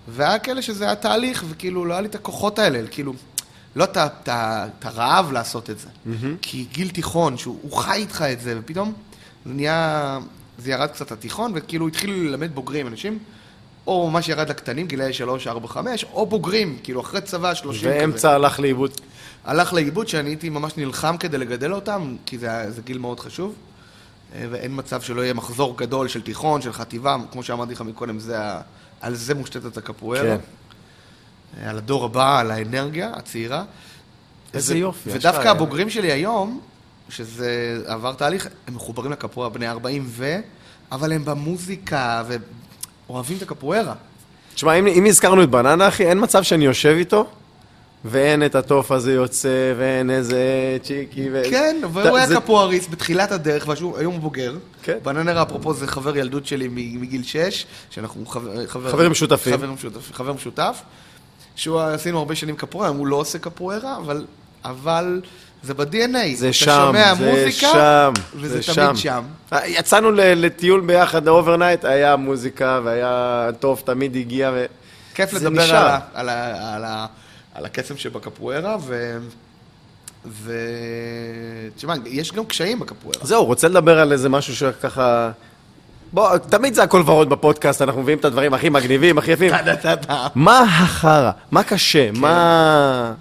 והיה כאלה שזה היה תהליך, וכאילו לא היה לי את הכוחות האלה, כאילו, לא את הרעב לעשות את זה. כי גיל תיכון, שהוא הוא חי איתך את זה, ופתאום זה נהיה, זה ירד קצת לתיכון, וכאילו התחילו ללמד בוגרים, אנשים, או ממש ירד לקטנים, גילאי 3, 4, 5, או בוגרים, כאילו אחרי צבא, 30 כזה. ואמצע הלך לאיבוד. הלך לאיבוד שאני הייתי ממש נלחם כדי לגדל אותם, כי זה, זה גיל מאוד חשוב. אה, ואין מצב שלא יהיה מחזור גדול של תיכון, של חטיבה, כמו שאמרתי לך מקודם, זה ה... על זה מושתתת הקפוארה. כן. אה, על הדור הבא, על האנרגיה הצעירה. איזה ו- יופי, ודווקא. הבוגרים שלי היום, שזה עבר תהליך, הם מחוברים לקפוארה בני 40 ו... אבל הם במוזיקה ואוהבים את הקפוארה. תשמע, אם, אם הזכרנו את בננה, אחי, אין מצב שאני יושב איתו, ואין את התוף הזה יוצא, ואין איזה צ'יקי, ו... כן, והוא היה זה- קפואריסט בתחילת הדרך, והיום הוא בוגר. כן. בננר, אפרופו, זה חבר ילדות שלי מגיל 6, שאנחנו חבר, חברים משותפים. חבר משותף, חבר משותף, שהוא עשינו הרבה שנים קפוארה, הוא לא עושה קפוארה, אבל, אבל זה ב-DNA. זה אתה שם, שומע זה מוזיקה, שם, וזה זה תמיד שם. יצאנו ל- לטיול ביחד, ל overnight, היה מוזיקה, והיה טוב, תמיד הגיע, ו... כיף זה לדבר נשאר. על, ה- על, ה- על, ה- על הקסם שבקפוארה, ו... ו... תשמע, יש גם קשיים בקפוארה. זהו, רוצה לדבר על איזה משהו שככה... בוא, תמיד זה הכל ורוד בפודקאסט, אנחנו מביאים את הדברים הכי מגניבים, הכי יפים. מה החרא? מה קשה? כן. מה...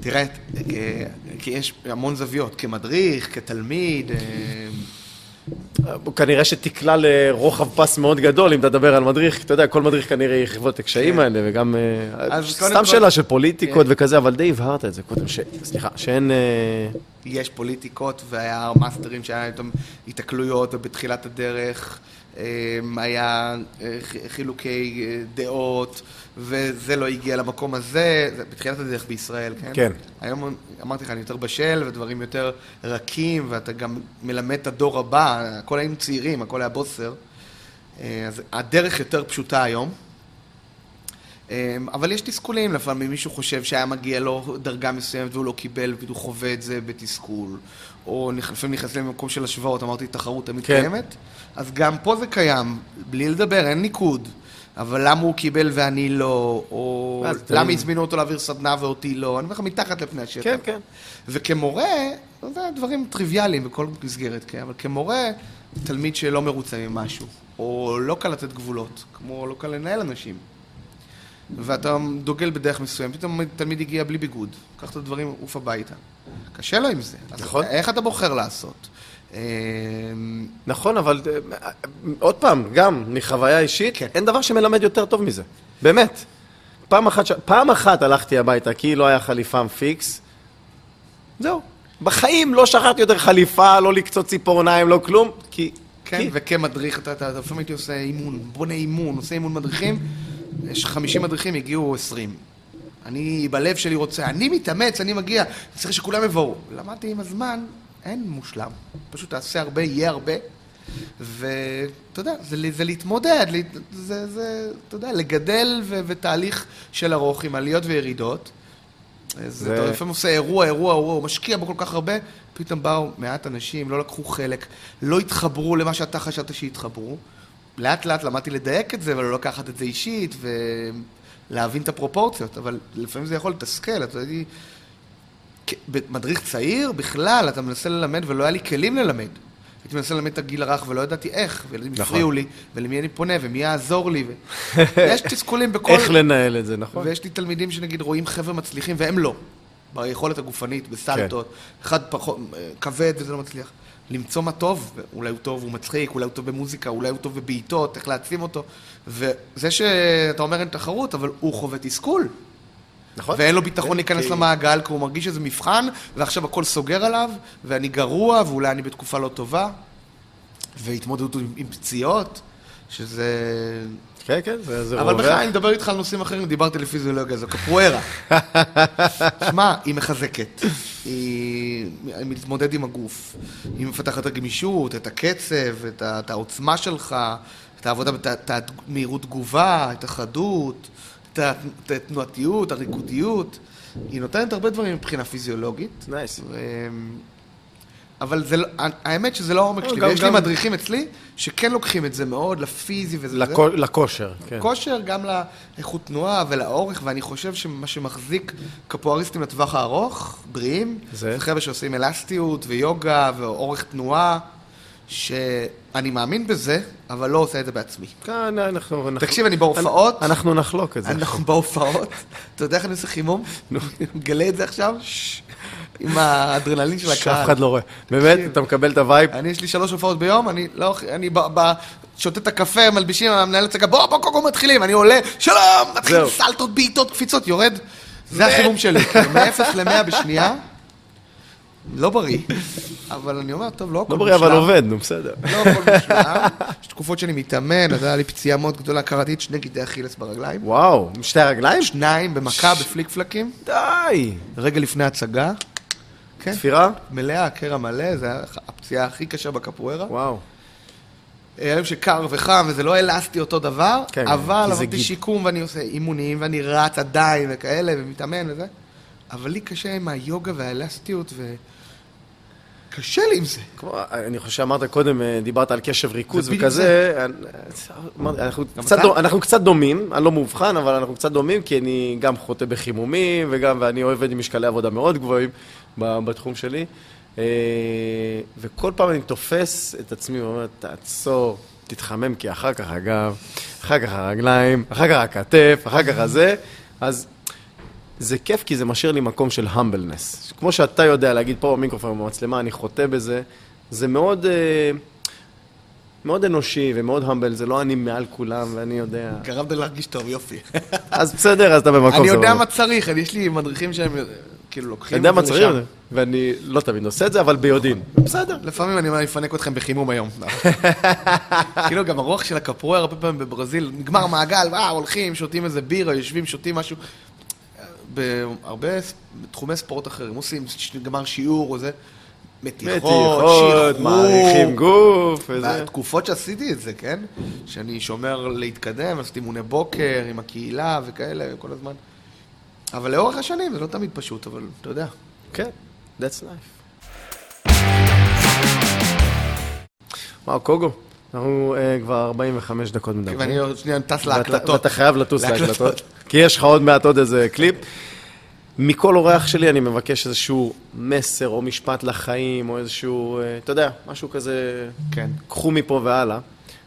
תראה, אה, כי יש המון זוויות, כמדריך, כתלמיד, אה, כנראה שתקלע לרוחב פס מאוד גדול אם תדבר על מדריך, אתה יודע, כל מדריך כנראה יחוות את הקשיים כן. האלה, וגם... אה, אז סתם שאלה של פוליטיקות כן. וכזה, אבל די הבהרת את זה קודם. סליחה, שאין... אה, יש פוליטיקות והיה מאסטרים שהיה איתם התקלויות ובתחילת הדרך אה, היה אה, חילוקי אה, דעות וזה לא הגיע למקום הזה, זה בתחילת הדרך בישראל, כן? כן. היום אמרתי לך, אני יותר בשל ודברים יותר רכים ואתה גם מלמד את הדור הבא, הכל היינו צעירים, הכל היה בוסר. אה, אז הדרך יותר פשוטה היום. אמ, אבל יש תסכולים, לפעמים מישהו חושב שהיה מגיע לו דרגה מסוימת והוא לא קיבל, והוא חווה את זה בתסכול. או לפעמים נכנסים למקום של השוואות, אמרתי, תחרות תמיד כן. קיימת. אז גם פה זה קיים, בלי לדבר, אין ניקוד. אבל למה הוא קיבל ואני לא, או למה הזמינו אותו להעביר סדנה ואותי לא, אני אומר לך, מתחת לפני השטח. כן, כן. וכמורה, זה דברים טריוויאליים בכל מסגרת, כן? אבל כמורה, תלמיד שלא מרוצה ממשהו, או לא קל לתת גבולות, כמו לא קל לנהל אנשים. ואתה דוגל בדרך מסוים, פתאום תלמיד הגיע בלי ביגוד, קח את הדברים, עוף הביתה. קשה לו עם זה. אז נכון. איך אתה בוחר לעשות? אמ, נכון, אבל אה, עוד פעם, גם מחוויה אישית, כן. אין דבר שמלמד יותר טוב מזה. באמת. פעם אחת. פעם אחת הלכתי הביתה כי לא היה חליפה פיקס, זהו. בחיים לא שכחתי יותר חליפה, לא לקצוץ ציפורניים, לא כלום, כי... כן, כי... וכמדריך, אתה, לפעמים הייתי עושה אימון, בונה אימון, עושה אימון מדריכים, יש 50 מדריכים, הגיעו 20. אני בלב שלי רוצה, אני מתאמץ, אני מגיע, צריך שכולם יבואו. למדתי עם הזמן, אין מושלם. פשוט תעשה הרבה, יהיה הרבה. ואתה יודע, זה, זה להתמודד, להת- זה, זה, אתה יודע, לגדל ו, ותהליך של ארוך עם עליות וירידות. זה... אתה לפעמים עושה אירוע, אירוע, אירוע, הוא משקיע בו כל כך הרבה, פתאום באו מעט אנשים, לא לקחו חלק, לא התחברו למה שאתה חשבת שיתחברו. לאט לאט למדתי לדייק את זה, ולא לקחת את זה אישית, ולהבין את הפרופורציות, אבל לפעמים זה יכול לתסכל, אתה יודע, מדריך צעיר, בכלל, אתה מנסה ללמד ולא היה לי כלים ללמד. הייתי מנסה ללמד את הגיל הרך ולא ידעתי איך, וילדים נכון. הפריעו לי, ולמי אני פונה, ומי יעזור לי. ו... יש תסכולים בכל... איך לנהל את זה, נכון? ויש לי תלמידים שנגיד רואים חבר'ה מצליחים והם לא. ביכולת הגופנית, בסלטות, אחד פחות, כבד וזה לא מצליח. למצוא מה טוב, אולי הוא טוב, הוא מצחיק, אולי הוא טוב במוזיקה, אולי הוא טוב בבעיטות, איך להעצים אותו. וזה שאתה אומר אין תחרות, אבל הוא חווה תסכול. נכון? ואין לו ביטחון כן, להיכנס כי- למעגל, כי הוא מרגיש שזה מבחן, ועכשיו הכל סוגר עליו, ואני גרוע, ואולי אני בתקופה לא טובה, והתמודדות עם, עם פציעות, שזה... כן, כן, זה זה אבל רווח. בכלל, אני מדבר איתך על נושאים אחרים, דיברתי על פיזיולוגיה, זו קפוארה. שמע, היא מחזקת, היא היא מתמודדת עם הגוף, היא מפתחת את הגמישות, את הקצב, את, ה... את העוצמה שלך, את העבודה, את, את המהירות תגובה, את החדות, את את התנועתיות, הריקודיות. היא נותנת הרבה דברים מבחינה פיזיולוגית. נייס. ו... אבל זה לא, האמת שזה לא העומק לא, שלי, גם- ויש לי גם- מדריכים אצלי שכן לוקחים את זה מאוד לפיזי וזה. וזה. לכו- לכושר, כן. כושר גם לאיכות תנועה ולאורך, ואני חושב שמה שמחזיק קפואריסטים לטווח הארוך, בריאים, זה? זה חבר'ה שעושים אלסטיות ויוגה ואורך תנועה, שאני מאמין בזה, אבל לא עושה את זה בעצמי. כאן אנחנו... אנחנו- תקשיב, אני בהופעות, אנחנו נחלוק את זה. אנחנו בהופעות, אתה יודע איך אני עושה חימום? מגלה את זה עכשיו? עם האדרנלין של שאף הקהל. אחד לא רואה. באמת. אתה מקבל את ה vibe? אני, יש לי שלוש הופעות ביום, אני לא, אני שותה את הקפה, מלבישים, המנהל הצגה, בוא, בוא, בוא, מתחילים, אני עולה, שלום, מתחיל. סלטות, בעיטות, קפיצות, יורד. זה החימום שלי, כאילו, מ-0 ל-100 בשנייה, לא בריא, אבל אני אומר, טוב, לא הכל לא בריא, אבל מושלם. עובד, נו, בסדר. לא הכל מושלם, יש תקופות שאני מתאמן, אז היה לי פציעה מאוד גדולה, קראתי את שני גידי אכילס ברגליים, וואו, שתי הרגליים? שניים במכה, בפליק פלקים, די! רגע לפני הצגה, כן, תפירה? מלאה, קרע מלא, זה היה הפציעה הכי קשה בקפוארה. וואו. היום שקר וחם וזה לא אלסטי אותו דבר, כן, אבל כי זה עברתי. שיקום ואני עושה אימונים ואני רץ עדיין וכאלה ומתאמן וזה, אבל לי קשה עם היוגה והאלסטיות וקשה לי עם זה. כמו, אני חושב שאמרת קודם, אה, דיברת על קשב ריכוז וכזה, אני- אמרתי, אנחנו קצת אתה? דו- אנחנו קצת דומים, אני לא מאובחן, אבל אנחנו קצת דומים, כי אני גם חוטא בחימומים, וגם, ואני עובד עם משקלי עבודה מאוד גבוהים בתחום שלי, אה, וכל פעם אני תופס את עצמי ואומר, תעצור, תתחמם, כי אחר כך הגב, אחר כך הרגליים, אחר כך הכתף, אחר כך הזה, אז זה כיף כי זה משאיר לי מקום של המבלנס. כמו שאתה יודע להגיד פה במיקרופון במצלמה, אני חוטא בזה, זה מאוד, אה, מאוד אנושי ומאוד המבל, זה לא אני מעל כולם ואני יודע. גרמת להרגיש טוב, יופי. אז בסדר, אז אתה במקום אני יודע סבבה. מה צריך, יש לי מדריכים שהם כאילו לוקחים אני יודע את מה זה צריך, לשם. ואני לא תמיד עושה את זה, אבל ביודעין. בסדר. לפעמים אני אפנק אתכם בחימום היום. כאילו גם הרוח של הקפואר, הרבה פעמים בברזיל, נגמר מעגל, אה, הולכים, שותים איזה בירה, יושבים, שותים משהו. בהרבה תחומי ספורט אחרים, עושים, גמר שיעור או זה, מתיחות, מתיחות. מעריכים גוף, וזה. בתקופות שעשיתי את זה, כן? שאני שומר להתקדם, עשיתי אימוני בוקר עם הקהילה וכאלה, כל הזמן. אבל לאורך השנים זה לא תמיד פשוט, אבל אתה יודע. כן, that's life. וואו, קוגו, אנחנו אה, כבר 45 דקות מדברים. ואני עוד שנייה טס להקלטות. ואתה חייב לטוס להקלטות. להקלטות. כי יש לך עוד מעט עוד איזה קליפ. מכל אורח שלי אני מבקש איזשהו מסר או משפט לחיים, או איזשהו, אה, אתה יודע, משהו כזה, כן. קחו מפה והלאה.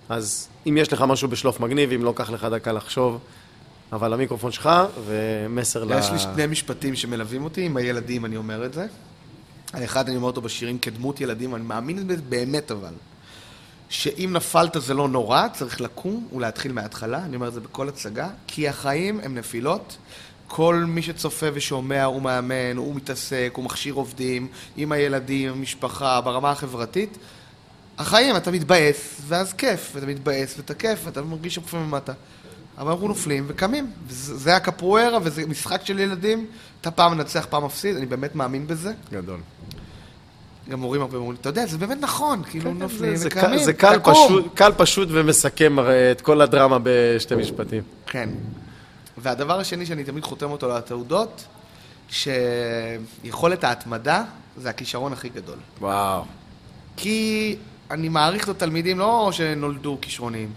אז אם יש לך משהו בשלוף מגניב, אם לא, קח לך דקה לחשוב. אבל המיקרופון שלך, ומסר ל... יש לי שני משפטים שמלווים אותי, עם הילדים אני אומר את זה. האחד אני אומר אותו בשירים כדמות ילדים, אני מאמין בזה באמת אבל. שאם נפלת זה לא נורא, צריך לקום ולהתחיל מההתחלה, אני אומר את זה בכל הצגה, כי החיים הם נפילות. כל מי שצופה ושומע הוא מאמן, הוא מתעסק, הוא מכשיר עובדים, עם הילדים, עם המשפחה, ברמה החברתית. החיים, אתה מתבאס, ואז כיף, ואתה מתבאס, ואתה כיף, ואתה מרגיש שפופים למטה. אבל אנחנו נופלים וקמים. זה הקפוארה, וזה משחק של ילדים. אתה פעם מנצח, פעם מפסיד, אני באמת מאמין בזה. גדול. גם הורים הרבה אומרים, אתה יודע, זה באמת נכון, כאילו נופלים זה וקמים, קל- זה קל. פשוט, קל פשוט ומסכם את כל הדרמה בשתי משפטים. כן. והדבר השני שאני תמיד חותם אותו לתעודות, שיכולת ההתמדה זה הכישרון הכי גדול. וואו. כי אני מעריך את התלמידים לא שנולדו כישרוניים,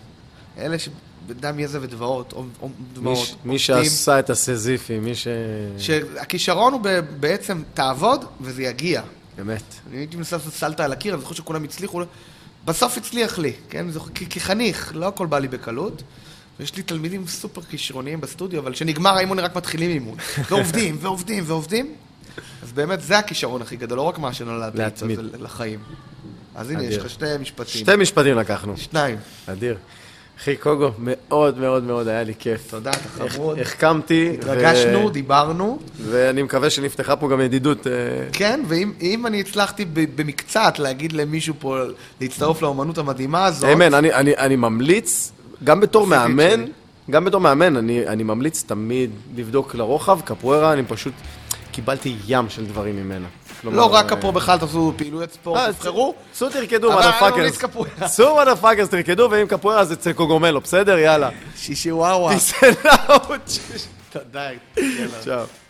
אלה שבדם יזע ודמעות, או, או מי, דמעות, ש- מי שעשה את הסזיפי, מי ש... שהכישרון הוא בעצם תעבוד וזה יגיע. באמת. אני הייתי מנסה לעשות סלטה על הקיר, אני זוכר שכולם הצליחו, בסוף הצליח לי, כן? כחניך, לא הכל בא לי בקלות. ויש לי תלמידים סופר כישרוניים בסטודיו, אבל כשנגמר האימון, רק מתחילים אימון. ועובדים, ועובדים, ועובדים. אז באמת, זה הכישרון הכי גדול, לא רק מה איתו, להתמיד. לחיים. אז הנה, יש. לך שתי משפטים. שתי משפטים לקחנו. שניים. אדיר. אחי קוגו, מאוד מאוד מאוד היה לי כיף. תודה, אתה חמוד. החכמתי. ו- התרגשנו, דיברנו. ואני מקווה שנפתחה פה גם ידידות. אה, כן, ואם אם אני הצלחתי במקצת להגיד למישהו פה להצטרף לאומנות המדהימה הזאת... אמן, אני, אני, אני ממליץ, גם בתור מאמן. גם בתור מאמן, אני, אני ממליץ תמיד לבדוק לרוחב, קפוארה, אני פשוט קיבלתי ים של דברים ממנה. כלומר, לא רק אה, פה בכלל, תעשו פעילויות ספורט, אה, תבחרו. צאו תרקדו, קפוארה. צאו מודפאקרס, תרקדו, ואם קפוארה אז אצל קוגומלו, בסדר? יאללה. שישי וואווה. And out. תודה. צ'או.